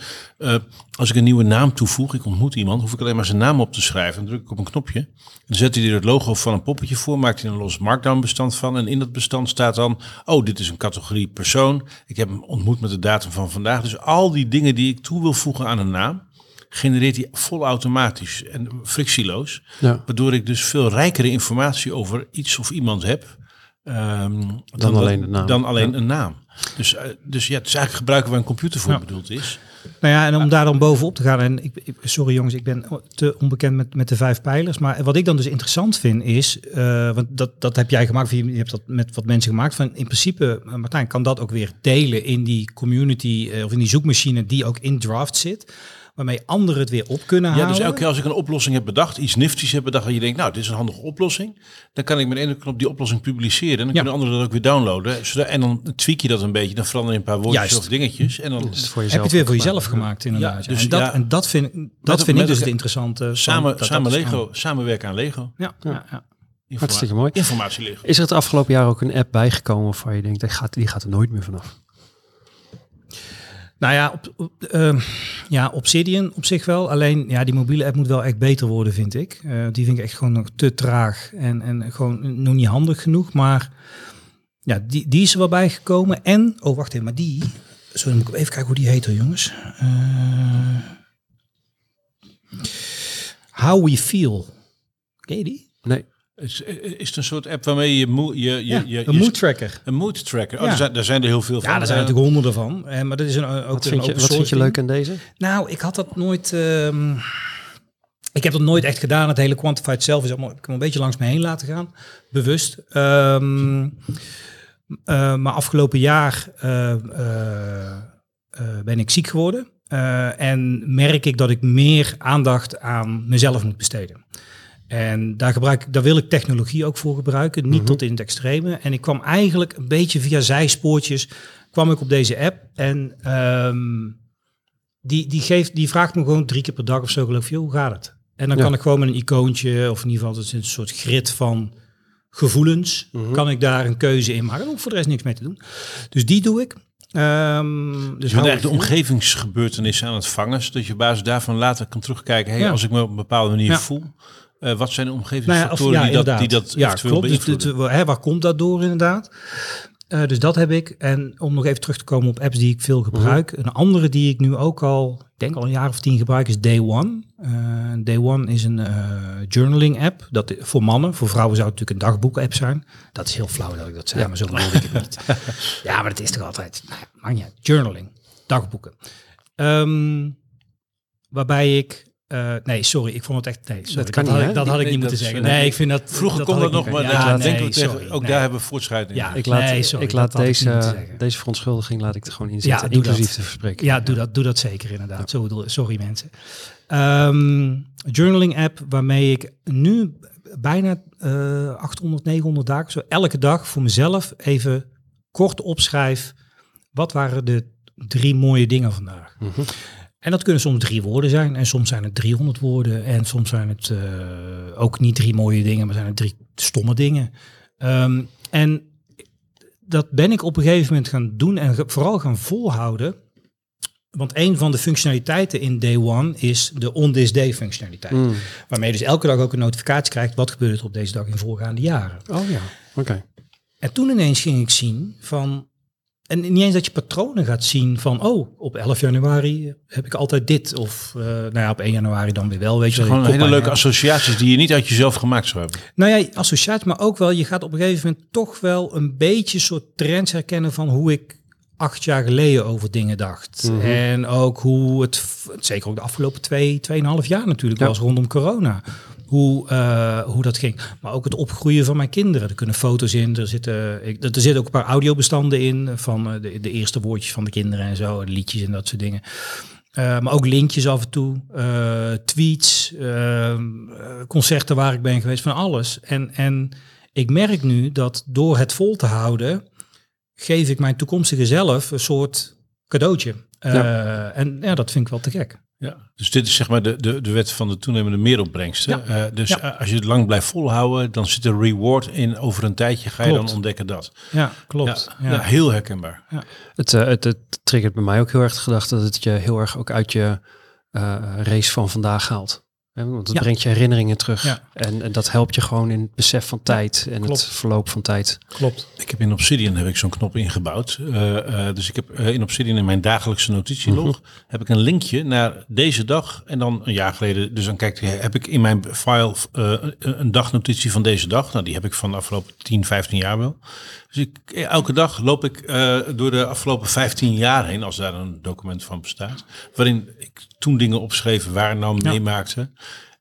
als ik een nieuwe naam toevoeg, ik ontmoet iemand, hoef ik alleen maar zijn naam op te schrijven. Dan druk ik op een knopje. Dan zet hij er het logo van een poppetje voor, maakt hij een los markdown bestand van. En in dat bestand staat dan, oh, dit is een categorie persoon. Ik heb hem ontmoet met de datum van vandaag. Dus al die dingen die ik toe wil voegen aan een naam genereert hij vol automatisch en frictieloos. Ja. Waardoor ik dus veel rijkere informatie over iets of iemand heb. Um, dan, dan, alleen, een naam. dan alleen een naam. Dus, uh, dus ja, het is eigenlijk gebruiken waar een computer voor ja. bedoeld is. Nou ja, en om daar dan bovenop te gaan. En ik, sorry jongens, ik ben te onbekend met, met de vijf pijlers. Maar wat ik dan dus interessant vind is, uh, want dat, dat heb jij gemaakt, je hebt dat met wat mensen gemaakt. Van in principe, Martijn, kan dat ook weer delen in die community uh, of in die zoekmachine die ook in draft zit waarmee anderen het weer op kunnen halen. Ja, dus elke keer als ik een oplossing heb bedacht, iets nifties heb bedacht, en je denkt, nou, dit is een handige oplossing, dan kan ik met één knop die oplossing publiceren. En dan ja. kunnen anderen dat ook weer downloaden. En dan tweak je dat een beetje, dan verander je een paar woordjes Juist. of dingetjes. En dan het voor jezelf heb je het weer voor jezelf gemaakt, inderdaad. Ja, dus en dat, ja, en dat vind, dat met, vind ik dus het interessante. Samen, dat, samen dat Lego, samenwerken aan Lego. Ja, ja. Hartstikke mooi. Informatie liggen. Is er het afgelopen jaar ook een app bijgekomen waarvan je denkt, die gaat, die gaat er nooit meer vanaf? Nou ja, op, uh, ja, Obsidian op zich wel. Alleen ja, die mobiele app moet wel echt beter worden, vind ik. Uh, die vind ik echt gewoon nog te traag en, en gewoon nog niet handig genoeg. Maar ja, die, die is er wel bijgekomen. En, oh wacht even, maar die... Zo, moet ik even kijken hoe die heet hoor, jongens. Uh, How We Feel. Ken je die? Nee. Is, is het een soort app waarmee je, moe, je, je, ja, je een mood tracker. Een mood tracker. Oh, ja. er, zijn, er zijn er heel veel van. Ja, er zijn natuurlijk honderden van. Eh, maar dat is een, ook wat vind je, Wat vind je leuk aan deze? Nou, ik had dat nooit. Um, ik heb dat nooit echt gedaan. Het hele quantified zelf is allemaal, ik heb een beetje langs me heen laten gaan, bewust. Um, maar afgelopen jaar ben ik ziek geworden. en merk ik dat ik meer aandacht aan mezelf moet besteden. En daar, gebruik, daar wil ik technologie ook voor gebruiken, niet mhm. tot in het extreme. En ik kwam eigenlijk een beetje via zijspoortjes kwam ik op deze app. En um, die, die, geeft, die vraagt me gewoon drie keer per dag of zo geloof je, hoe gaat het? En dan kan ik gewoon met een icoontje, of in ieder geval een soort grid van gevoelens, mhm. kan ik daar een keuze in maken. Hoef voor de rest niks mee te doen. Dus die doe ik. Um, dus je bent de omgevingsgebeurtenissen aan het vangen, zodat je op basis daarvan later kan terugkijken. Hey, Als ik me op een bepaalde manier voel, uh, wat zijn de omgevingsfactoren nou ja, die, dat, die dat ja, klopt. Dus, hè, waar komt dat door inderdaad? Uh, dus dat heb ik. En om nog even terug te komen op apps die ik veel gebruik. Mhm. Een andere die ik nu ook al, ik denk al een jaar of tien gebruik, is Day One. Uh, Day One is een journaling app. Dat voor mannen, voor vrouwen zou het natuurlijk een dagboek app zijn. Dat is heel flauw dat ik dat zeg, ja. maar zo bedoel ik het niet. [LAUGHS] ja, maar het is toch altijd, nou Journaling, dagboeken. Um, waarbij ik uh, nee, sorry, ik vond het echt. Nee, sorry, dat, kan dat, niet, had, dat had ik niet moeten zeggen. Nee, ik vind dat. Vroeger kon dat nog, maar ja, nee, denk sorry, ook daar hebben we voortschrijding. Ja, ik laat, nee, sorry, ik laat deze, deze verontschuldiging laat ik er gewoon in zitten, ja, inclusief te verspreken. Ja, doe dat, doe dat zeker inderdaad. Zo, sorry mensen. Um, journaling app waarmee ik nu bijna uh, 800, 900 dagen, zo elke dag voor mezelf even kort opschrijf. Wat waren de drie mooie dingen vandaag? Mm -hmm. En dat kunnen soms drie woorden zijn en soms zijn het 300 woorden en soms zijn het uh, ook niet drie mooie dingen, maar zijn het drie stomme dingen. Um, en dat ben ik op een gegeven moment gaan doen en vooral gaan volhouden. Want een van de functionaliteiten in Day One is de On This Day functionaliteit. Mm. Waarmee je dus elke dag ook een notificatie krijgt. Wat gebeurt er op deze dag in voorgaande jaren? Oh ja, oké. En toen ineens ging ik zien van en niet eens dat je patronen gaat zien van, oh, op 11 januari heb ik altijd dit. Of uh, nou ja, op 1 januari dan weer wel. Weet je, gewoon hele leuke associaties die je niet uit jezelf gemaakt zou hebben. Nou ja, associaties, maar ook wel, je gaat op een gegeven moment toch wel een beetje soort trends herkennen van hoe ik acht jaar geleden over dingen dacht. Mhm. En ook hoe het, zeker ook de afgelopen twee, tweeënhalf jaar natuurlijk was rondom corona hoe, uh, hoe dat ging. Maar ook het opgroeien van mijn kinderen. Er kunnen foto's in, er zitten, ik, er zitten ook een paar audiobestanden in van uh, de, de eerste woordjes van de kinderen en zo, liedjes en dat soort dingen. Uh, maar ook linkjes af en toe, tweets, ehm, concerten waar ik ben geweest, van alles. En, en ik merk nu dat door het vol te houden, geef ik mijn toekomstige zelf een soort cadeautje. Ja. En ja, dat vind ik wel te gek. Ja, dus dit is zeg maar de, de, de wet van de toenemende meeropbrengsten. Ja. Uh, dus ja. als je het lang blijft volhouden, dan zit er reward in. Over een tijdje ga je dan ontdekken dat. Ja, klopt. Ja, heel herkenbaar. Ja. Het, uh, het, het triggert bij mij ook heel erg de gedachte dat het je heel erg ook uit je uh, race van vandaag haalt. Want het brengt je herinneringen terug. En, en, dat helpt je gewoon in het besef van tijd en het verloop van tijd. Klopt. Ik heb in Obsidian heb ik zo'n knop ingebouwd. Uh, uh, dus ik heb uh, in Obsidian in mijn dagelijkse notitielog mhm. heb ik een linkje naar deze dag. En dan een jaar geleden, dus dan kijk heb ik in mijn file een dagnotitie van deze dag. Nou, die heb ik van de afgelopen 10, 15 jaar wel. Dus ik, elke dag loop ik door de afgelopen 15 jaar heen, als daar een document van bestaat. Waarin ik toen dingen opschreef waar nou meemaakte.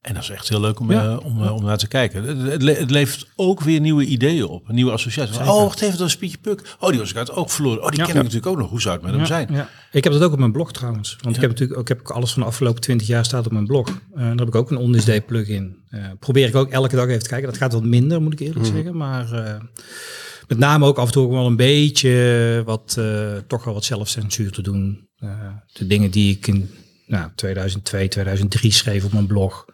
En dat is echt heel leuk om, ja. uh, om, uh, om naar te kijken. Het, het, levert ook weer nieuwe ideeën op, nieuwe associaties. Oh, wacht even, dat is Pietje Puk. Oh, die was ik uit ook verloren. Oh, die ja. ken ik natuurlijk ook nog. Hoe zou het met hem zijn? Ik heb dat ook op mijn blog trouwens. Want ik heb natuurlijk ook, heb ik alles van de afgelopen twintig jaar staat op mijn blog. Uh, daar heb ik ook een On Day plugin. probeer ik ook elke dag even te kijken. Dat gaat wat minder, moet ik eerlijk mhm. zeggen. Maar met name ook af en toe ook wel een beetje wat, toch wel wat zelfcensuur te doen. de dingen die ik in nou, 2002, 2003 schreef op mijn blog.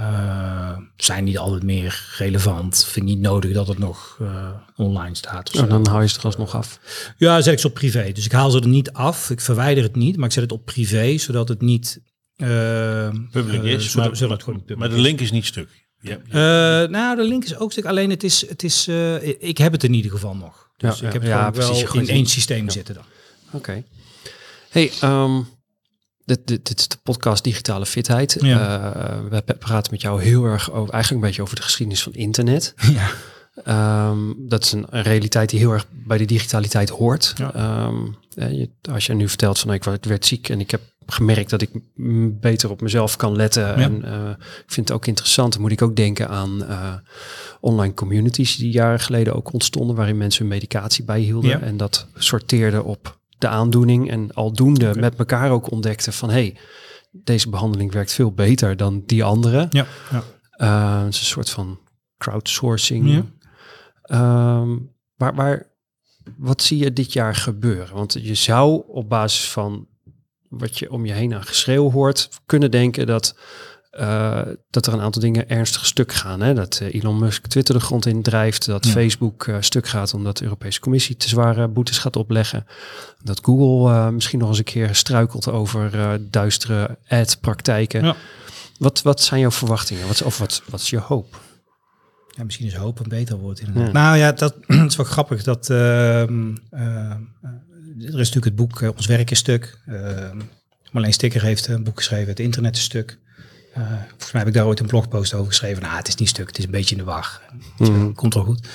Uh, zijn niet altijd meer relevant. Vind ik niet nodig dat het nog uh, online staat. En dan hou je ze er alsnog af. Ja, zet ik ze op privé. Dus ik haal ze er niet af. Ik verwijder het niet, maar ik zet het op privé, zodat het niet uh, publiek is. maar, zodat het gewoon maar de link is niet stuk. Ja, nou, de link is ook stuk. Alleen het is, het is ik heb het in ieder geval nog. Dus ja, ik heb het ja, wel in één systeem zitten dan. Oké. Hey, um, dit, dit, dit, is de podcast Digitale Fitheid. Uh, we praten met jou heel erg over, eigenlijk een beetje over de geschiedenis van internet. [LAUGHS] Ja. Um, dat is een, realiteit die heel erg bij de digitaliteit hoort. Um, je, als je nu vertelt van ik werd ziek en ik heb gemerkt dat ik beter op mezelf kan letten. En uh, ik vind het ook interessant. Dan moet ik ook denken aan uh, online communities die jaren geleden ook ontstonden, waarin mensen hun medicatie bijhielden. En dat sorteerde op de aandoening. En aldoende met elkaar ook ontdekten van hey, deze behandeling werkt veel beter dan die andere. Ja. ja. Uh, het is een soort van crowdsourcing. Ja. Ehm, waar, waar, wat zie je dit jaar gebeuren? Want je zou op basis van wat je om je heen aan geschreeuw hoort, kunnen denken dat, uh, dat er een aantal dingen ernstig stuk gaan. Hè? Dat uh, Elon Musk Twitter de grond in drijft, dat Facebook uh, stuk gaat omdat de Europese Commissie te zware boetes gaat opleggen. Dat Google misschien nog eens een keer struikelt over duistere ad-praktijken. Ja. Wat, wat zijn jouw verwachtingen? Wat, of wat, wat is je hoop? Ja, misschien is hoop een beter woord inderdaad. Nou ja, dat [CLEARS THROAT] is wel grappig. Dat, uh, uh, er is natuurlijk het boek uh, Ons Werk is Stuk. Ehm, Marleen Sticker heeft een boek geschreven, Het Internet is Stuk. Eh, volgens mij heb ik daar ooit een blogpost over geschreven. Nou, het is niet stuk, het is een beetje in de wacht. Mm. Komt wel goed.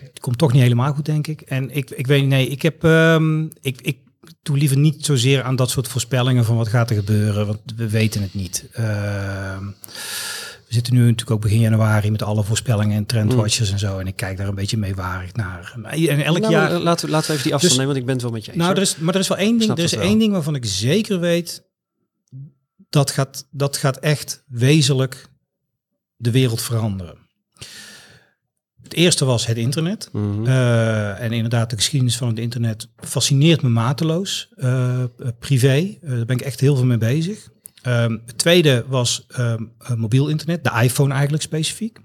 Het komt toch niet helemaal goed, denk ik. En ik, ik weet niet, nee, ik heb, um, ik, ik doe liever niet zozeer aan dat soort voorspellingen van wat gaat er gebeuren, want we weten het niet. Uh, we zitten nu natuurlijk ook begin januari met alle voorspellingen en trendwatchers mm. en zo. En ik kijk daar een beetje meewarig naar. En elk nou, jaar. Laten we, laten we even die afstand dus, nemen, want ik ben het wel met je eens. Nou, er is, maar er is wel één ding. Er is één ding waarvan ik zeker weet. Dat gaat, dat gaat echt wezenlijk de wereld veranderen. Het eerste was het internet. Mm en inderdaad, de geschiedenis van het internet fascineert me mateloos. Uh, privé, uh, daar ben ik echt heel veel mee bezig. Um, het tweede was um, mobiel internet, de iPhone eigenlijk specifiek.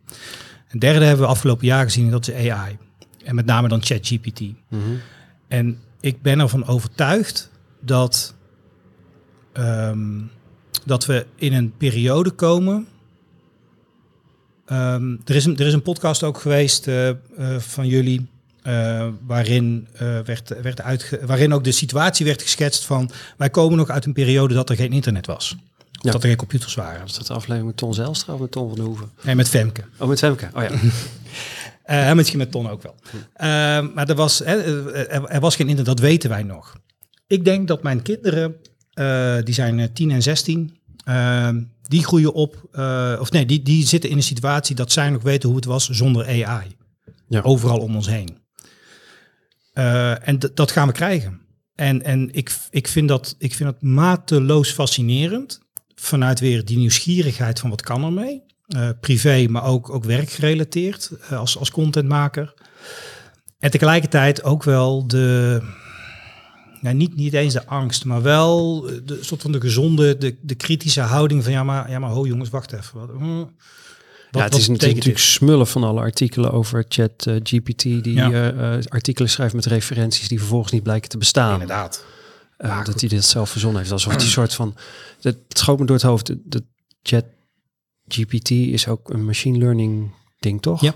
En derde hebben we afgelopen jaar gezien, dat is AI. En met name dan ChatGPT. Mm En ik ben ervan overtuigd dat, um, dat we in een periode komen. er, is een, er is een podcast ook geweest uh, uh, van jullie. Uh, waarin, werd, werd uitge waarin ook de situatie werd geschetst van wij komen nog uit een periode dat er geen internet was. Ja. Dat er geen computers waren. Was dat de aflevering met Ton Zelstra of met Ton van de Hoeven? Nee, met Femke. Oh, met Femke. Oh ja. [LAUGHS] uh, misschien met Ton ook wel. Maar er was, er, er, was geen internet, dat weten wij nog. Ik denk dat mijn kinderen, die zijn 10 en 16, die groeien op, of nee, die, die zitten in een situatie dat zij nog weten hoe het was zonder AI. Ja. Overal om ons heen. En dat gaan we krijgen. En, en ik, ik, vind dat, ik vind dat mateloos fascinerend vanuit weer die nieuwsgierigheid van wat kan er mee. Uh, privé, maar ook, ook werkgerelateerd uh, als, als contentmaker. En tegelijkertijd ook wel de, nou, niet, niet eens de angst, maar wel de soort van de gezonde, de, de kritische houding van ja, maar, ja, maar ho jongens, wacht even. Wat, hm, wat, ja, het is natuurlijk smullen van alle artikelen over chat uh, GPT, die ja. artikelen schrijft met referenties die vervolgens niet blijken te bestaan. Inderdaad. Uh, dat hij dit zelf verzonnen heeft. Alsof die soort van. Het schoot me door het hoofd. De, chat GPT is ook een machine learning ding, toch? Ja.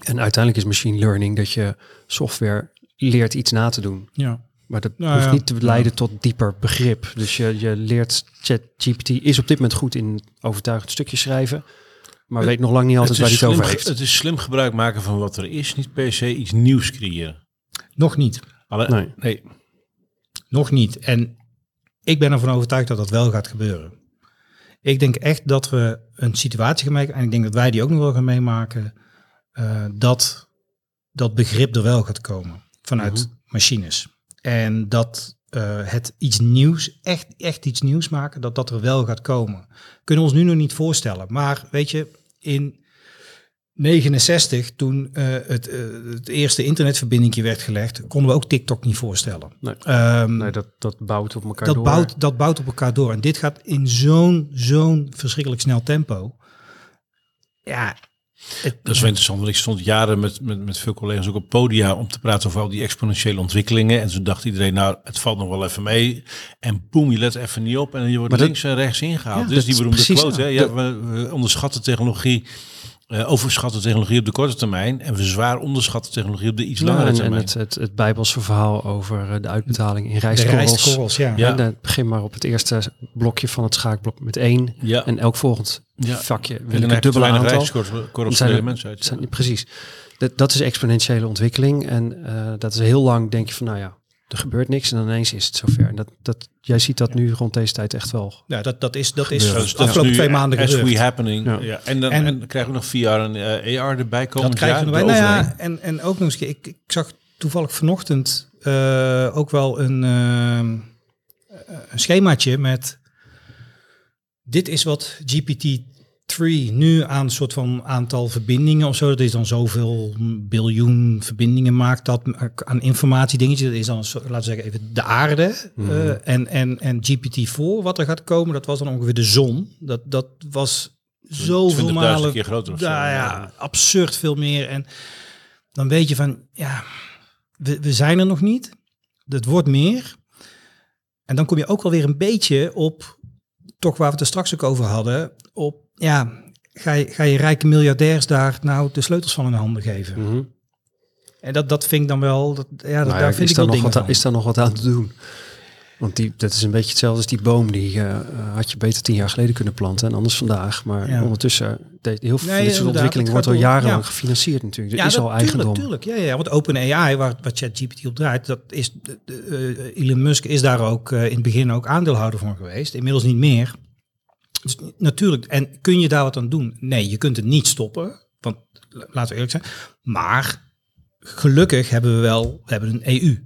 En uiteindelijk is machine learning dat je software leert iets na te doen. Ja. Maar dat nou, hoeft niet te leiden tot dieper begrip. Dus je, je leert chat GPT is op dit moment goed in overtuigend stukje schrijven. Maar weet nog lang niet altijd waar hij het over heeft. Het is slim gebruik maken van wat er is, niet per se iets nieuws creëren. Nog niet. Alle, nee. nee. Nog niet. En ik ben ervan overtuigd dat dat wel gaat gebeuren. Ik denk echt dat we een situatie gaan maken, en ik denk dat wij die ook nog wel gaan meemaken, uh, dat dat begrip er wel gaat komen vanuit mhm. machines. En dat uh, het iets nieuws, echt, echt iets nieuws maken, dat dat er wel gaat komen. Kunnen we ons nu nog niet voorstellen. Maar weet je, in 69, toen uh, het, uh, het eerste internetverbinding werd gelegd, konden we ook TikTok niet voorstellen. Nee, um, nee dat, dat bouwt op elkaar dat door. Bouwt, dat bouwt op elkaar door. En dit gaat in zo'n zo'n verschrikkelijk snel tempo. Ja, het, dat is wel interessant, want ik stond jaren met, met, met veel collega's ook op podia om te praten over al die exponentiële ontwikkelingen. En toen dacht iedereen, nou, het valt nog wel even mee. En boem, je let even niet op en je wordt links en rechts ingehaald. Ja, dus die beroemde quote, hè? Ja, we, we onderschatten technologie uh, overschatten technologie op de korte termijn en we zwaar onderschatten technologie op de iets langere termijn. En het, het, het Bijbelse verhaal over eh, de uitbetaling in rijstkorrels. ja. ja. En, begin maar op het eerste blokje van het schaakblok met één. Ja. En elk volgend ja. vakje wil ik een dubbele aantal. Zijn mensen uit. precies. Dat, dat is exponentiële ontwikkeling. En uh, dat is heel lang denk je van, nou ja, er gebeurt niks en dan ineens is het zover. En dat, dat, jij ziet dat nu rond deze tijd echt wel. Ja, dat, dat is, dat is de afgelopen twee maanden as we happening. Ja. ja. En, dan, en, krijgen we nog VR en uh, AR erbij komen. Dat krijgen we. Nou ja, en, en ook nog eens, ik, ik zag toevallig vanochtend uh, ook wel een, uh, een schemaatje met dit is wat GPT Tree nu aan een soort van aantal verbindingen of zo. Dat is dan zoveel biljoen verbindingen maakt dat aan informatie dingetje. Dat is dan, laten we zeggen, even de aarde. Mm. Uh, en, en, en GPT-4, wat er gaat komen, dat was dan ongeveer de zon. Dat, dat was zoveel malen... keer groter of ja, ja, absurd veel meer. En dan weet je van, ja, we, we zijn er nog niet. Het wordt meer. En dan kom je ook wel weer een beetje op, toch waar we het er straks ook over hadden, op ja, ga je, ga je rijke miljardairs daar nou de sleutels van in handen geven? Mhm. En dat, dat vind ik dan wel, dat, ja, dat, daar vind ik wel nog wat, Is daar nog wat aan te doen? Want die, dat is een beetje hetzelfde als die boom. Die uh, had je beter tien jaar geleden kunnen planten en anders vandaag. Maar ondertussen, de, heel veel nee, van ontwikkeling wordt al jarenlang gefinancierd natuurlijk. Er ja, is al eigendom. Tuurlijk, ja, ja, want OpenAI, waar, waar ChatGPT op draait, dat is, uh, Elon Musk is daar ook uh, in het begin ook aandeelhouder van geweest. Inmiddels niet meer. Dus natuurlijk, en kun je daar wat aan doen? Nee, je kunt het niet stoppen. Want laten we eerlijk zijn. Maar gelukkig hebben we wel we hebben een EU.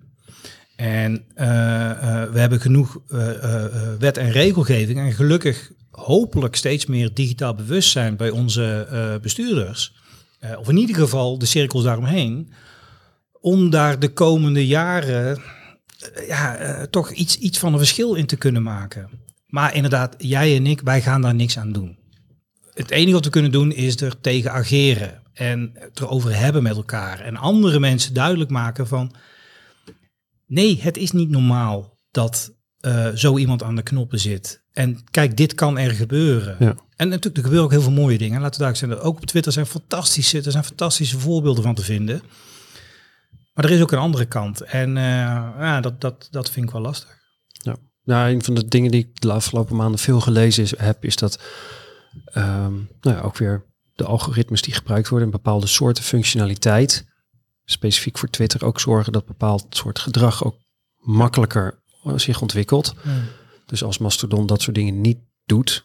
En uh, uh, we hebben genoeg uh, wet en regelgeving. En gelukkig hopelijk steeds meer digitaal bewustzijn bij onze bestuurders. of in ieder geval de cirkels daaromheen. Om daar de komende jaren ja, toch iets, iets van een verschil in te kunnen maken. Maar inderdaad, jij en ik, wij gaan daar niks aan doen. Het enige wat we kunnen doen is er tegen ageren en het erover hebben met elkaar. En andere mensen duidelijk maken van, nee, het is niet normaal dat uh, zo iemand aan de knoppen zit. En kijk, dit kan er gebeuren. Ja. En natuurlijk, er gebeuren ook heel veel mooie dingen. Laten we daar zijn. Ook op Twitter zijn fantastische, er zijn fantastische voorbeelden van te vinden. Maar er is ook een andere kant. En uh, ja, dat, dat, dat vind ik wel lastig. Nou, een van de dingen die ik de afgelopen maanden veel gelezen is, heb, is dat um, nou ja, ook weer de algoritmes die gebruikt worden, een bepaalde soorten functionaliteit, specifiek voor Twitter ook zorgen dat bepaald soort gedrag ook makkelijker zich ontwikkelt. Dus als Mastodon dat soort dingen niet doet,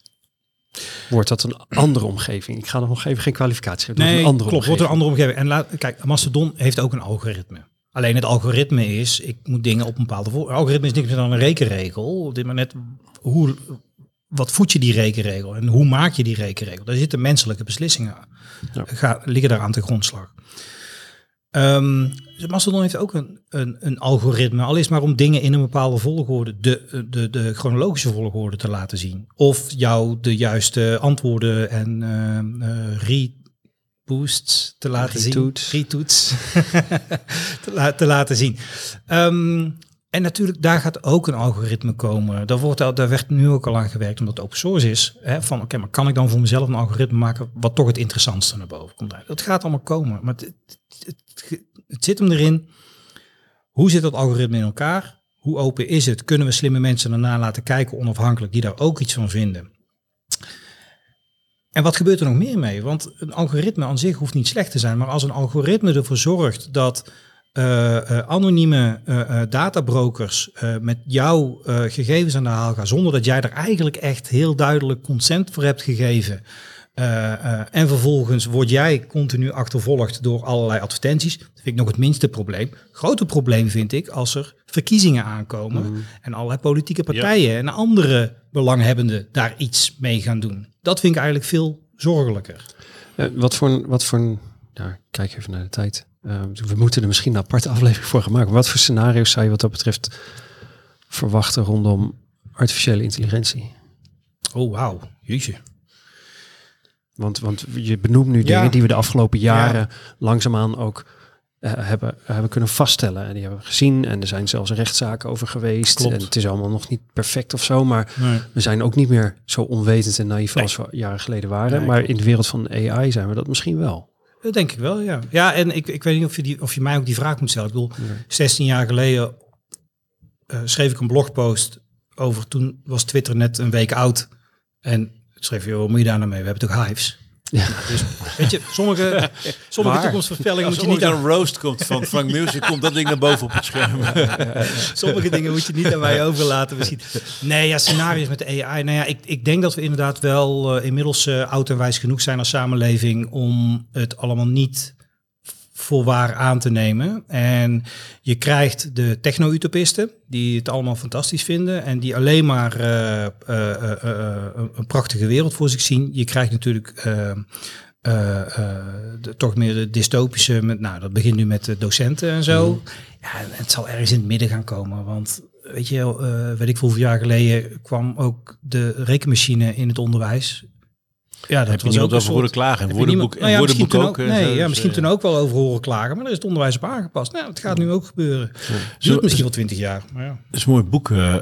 wordt dat een andere omgeving. Ik ga nog even geen kwalificatie geven. Nee, een andere klopt, wordt een andere omgeving. En laat, kijk, Mastodon heeft ook een algoritme. Alleen het algoritme is, ik moet dingen op een bepaalde voor. Algoritme is niks meer dan een rekenregel. Dit maar net hoe, wat voed je die rekenregel en hoe maak je die rekenregel? Daar zitten menselijke beslissingen ja. Ga, liggen daar aan de grondslag. Um, Mastodon heeft ook een, een, een, algoritme, al is maar om dingen in een bepaalde volgorde, de, de, de chronologische volgorde te laten zien. Of jou de juiste antwoorden en uh, uh, boosts te laten zien. Retoets. [LAUGHS] te, te laten zien. Um, en natuurlijk, daar gaat ook een algoritme komen. Daar, wordt al, daar werd nu ook al aan gewerkt, omdat het open source is. Hè, van, oké, maar kan ik dan voor mezelf een algoritme maken wat toch het interessantste naar boven komt? Dat gaat allemaal komen. Maar het, het, het zit hem erin. Hoe zit dat algoritme in elkaar? Hoe open is het? Kunnen we slimme mensen ernaar laten kijken, onafhankelijk, die daar ook iets van vinden? En wat gebeurt er nog meer mee? Want een algoritme aan zich hoeft niet slecht te zijn, maar als een algoritme ervoor zorgt dat uh, uh, anonieme uh, databrokers met jouw gegevens aan de haal gaan, zonder dat jij er eigenlijk echt heel duidelijk consent voor hebt gegeven. en vervolgens word jij continu achtervolgd door allerlei advertenties. Dat vind ik nog het minste probleem. Grote probleem vind ik als er verkiezingen aankomen mhm. en allerlei politieke partijen en andere belanghebbenden daar iets mee gaan doen. Dat vind ik eigenlijk veel zorgelijker. wat voor, wat voor, nou, kijk even naar de tijd. Uh, we moeten er misschien een aparte [LAUGHS] aflevering voor gaan maken. Wat voor scenario's zou je wat dat betreft verwachten rondom artificiële intelligentie? Oh, wauw. Jeetje. Want, want je benoemt nu dingen die we de afgelopen jaren ja. langzaamaan ook uh, hebben, hebben kunnen vaststellen. En die hebben we gezien. En er zijn zelfs rechtszaken over geweest. Klopt. En het is allemaal nog niet perfect of zo. Maar nee. we zijn ook niet meer zo onwetend en naïef nee. als we jaren geleden waren. Nee, maar klopt. in de wereld van AI zijn we dat misschien wel. Dat denk ik wel, ja. Ja, en ik, ik weet niet of je, die, of je mij ook die vraag moet stellen. Ik bedoel, 16 jaar geleden uh, schreef ik een blogpost over, toen was Twitter net een week oud. En schreef je, wat moet je daar nou mee? We hebben toch hives? Ja. Dus, weet je, sommige, [LAUGHS] sommige toekomstvoorspellingen moet je niet aan... een roast komt van Frank Music, komt dat ding naar boven op het scherm. [LAUGHS] sommige dingen moet je niet aan mij [LAUGHS] overlaten. Misschien. Nee, ja, scenario's met de AI. Nou ja, ik, ik denk dat we inderdaad wel uh, inmiddels uh, oud en wijs genoeg zijn als samenleving om het allemaal niet voor waar aan te nemen. En je krijgt de techno-utopisten, die het allemaal fantastisch vinden en die alleen maar uh, uh, uh, een prachtige wereld voor zich zien. Je krijgt natuurlijk de, toch meer de dystopische, met, nou dat begint nu met de docenten en zo. Mm. Ja, het zal ergens in het midden gaan komen, want weet je, weet ik hoeveel jaar geleden kwam ook de rekenmachine in het onderwijs. Ja, dat was ook over horen klagen. En woordenboek, nou ja, woordenboek ook. nee, ja, misschien toen ook wel over horen klagen, maar daar is het onderwijs op aangepast. Nou, het gaat nu ook gebeuren. Ja. Duurt misschien wel twintig jaar. Maar ja. Het is een mooi boek uh,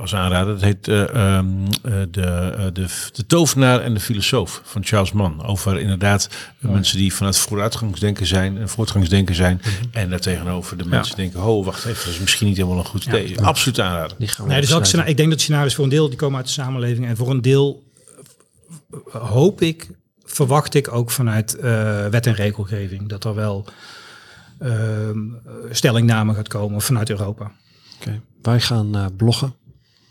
als aanrader. Het heet uh, um, de, de, de tovenaar en de filosoof van Charles Mann. Over inderdaad mensen die vanuit vooruitgangsdenken zijn en voortgangsdenken zijn. Mm -hmm. En daartegenover de mensen denken, oh wacht even, dat is misschien niet helemaal een goed idee. Absoluut aanraden. Nee, dus ik denk dat scenario's voor een deel die komen uit de samenleving en voor een deel hoop ik, verwacht ik ook vanuit uh, wet en regelgeving dat er wel uh, stellingname gaat komen vanuit Europa. Okay. Wij gaan uh, bloggen.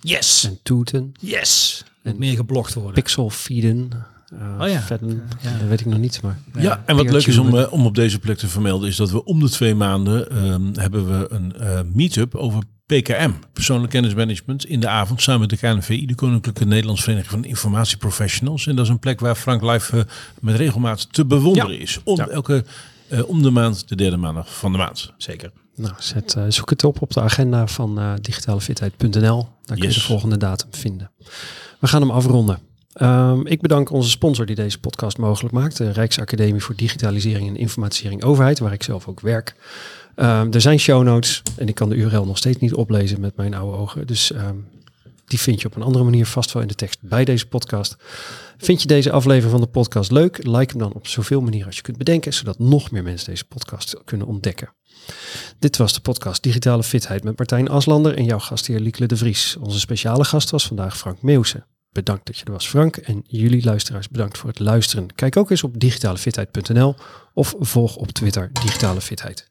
Yes. En toeten. Yes. En meer geblogd worden. Pixel feeden. Uh, oh ja. Vetten, ja. Dat weet ik nog niet, maar... Ja, ja en wat leuk is om, uh, om op deze plek te vermelden... is dat we om de twee maanden um, hebben we een uh, meet-up over PKM, persoonlijk kennismanagement, in de avond samen met de KNVI, de Koninklijke Nederlandse Vereniging van Informatieprofessionals. En dat is een plek waar Frank Live uh, met regelmaat te bewonderen ja. is. Om, ja. elke, uh, om de maand, de derde maandag van de maand. Zeker. Nou, zet, uh, zoek het op op de agenda van uh, digitalefitheid.nl. Daar kun je de volgende datum vinden. We gaan hem afronden. Um, ik bedank onze sponsor die deze podcast mogelijk maakt, de Rijksacademie voor Digitalisering en Informatisering Overheid, waar ik zelf ook werk. Um, er zijn show notes en ik kan de URL nog steeds niet oplezen met mijn oude ogen. Dus um, die vind je op een andere manier vast wel in de tekst bij deze podcast. Vind je deze aflevering van de podcast leuk? Like hem dan op zoveel manieren als je kunt bedenken, zodat nog meer mensen deze podcast kunnen ontdekken. Dit was de podcast Digitale Fitheid met Martijn Aslander en jouw gastheer Liekle de Vries. Onze speciale gast was vandaag Frank Meeuwse. Bedankt dat je er was, Frank. En jullie luisteraars bedankt voor het luisteren. Kijk ook eens op digitalefitheid.nl of volg op Twitter Digitale Fitheid.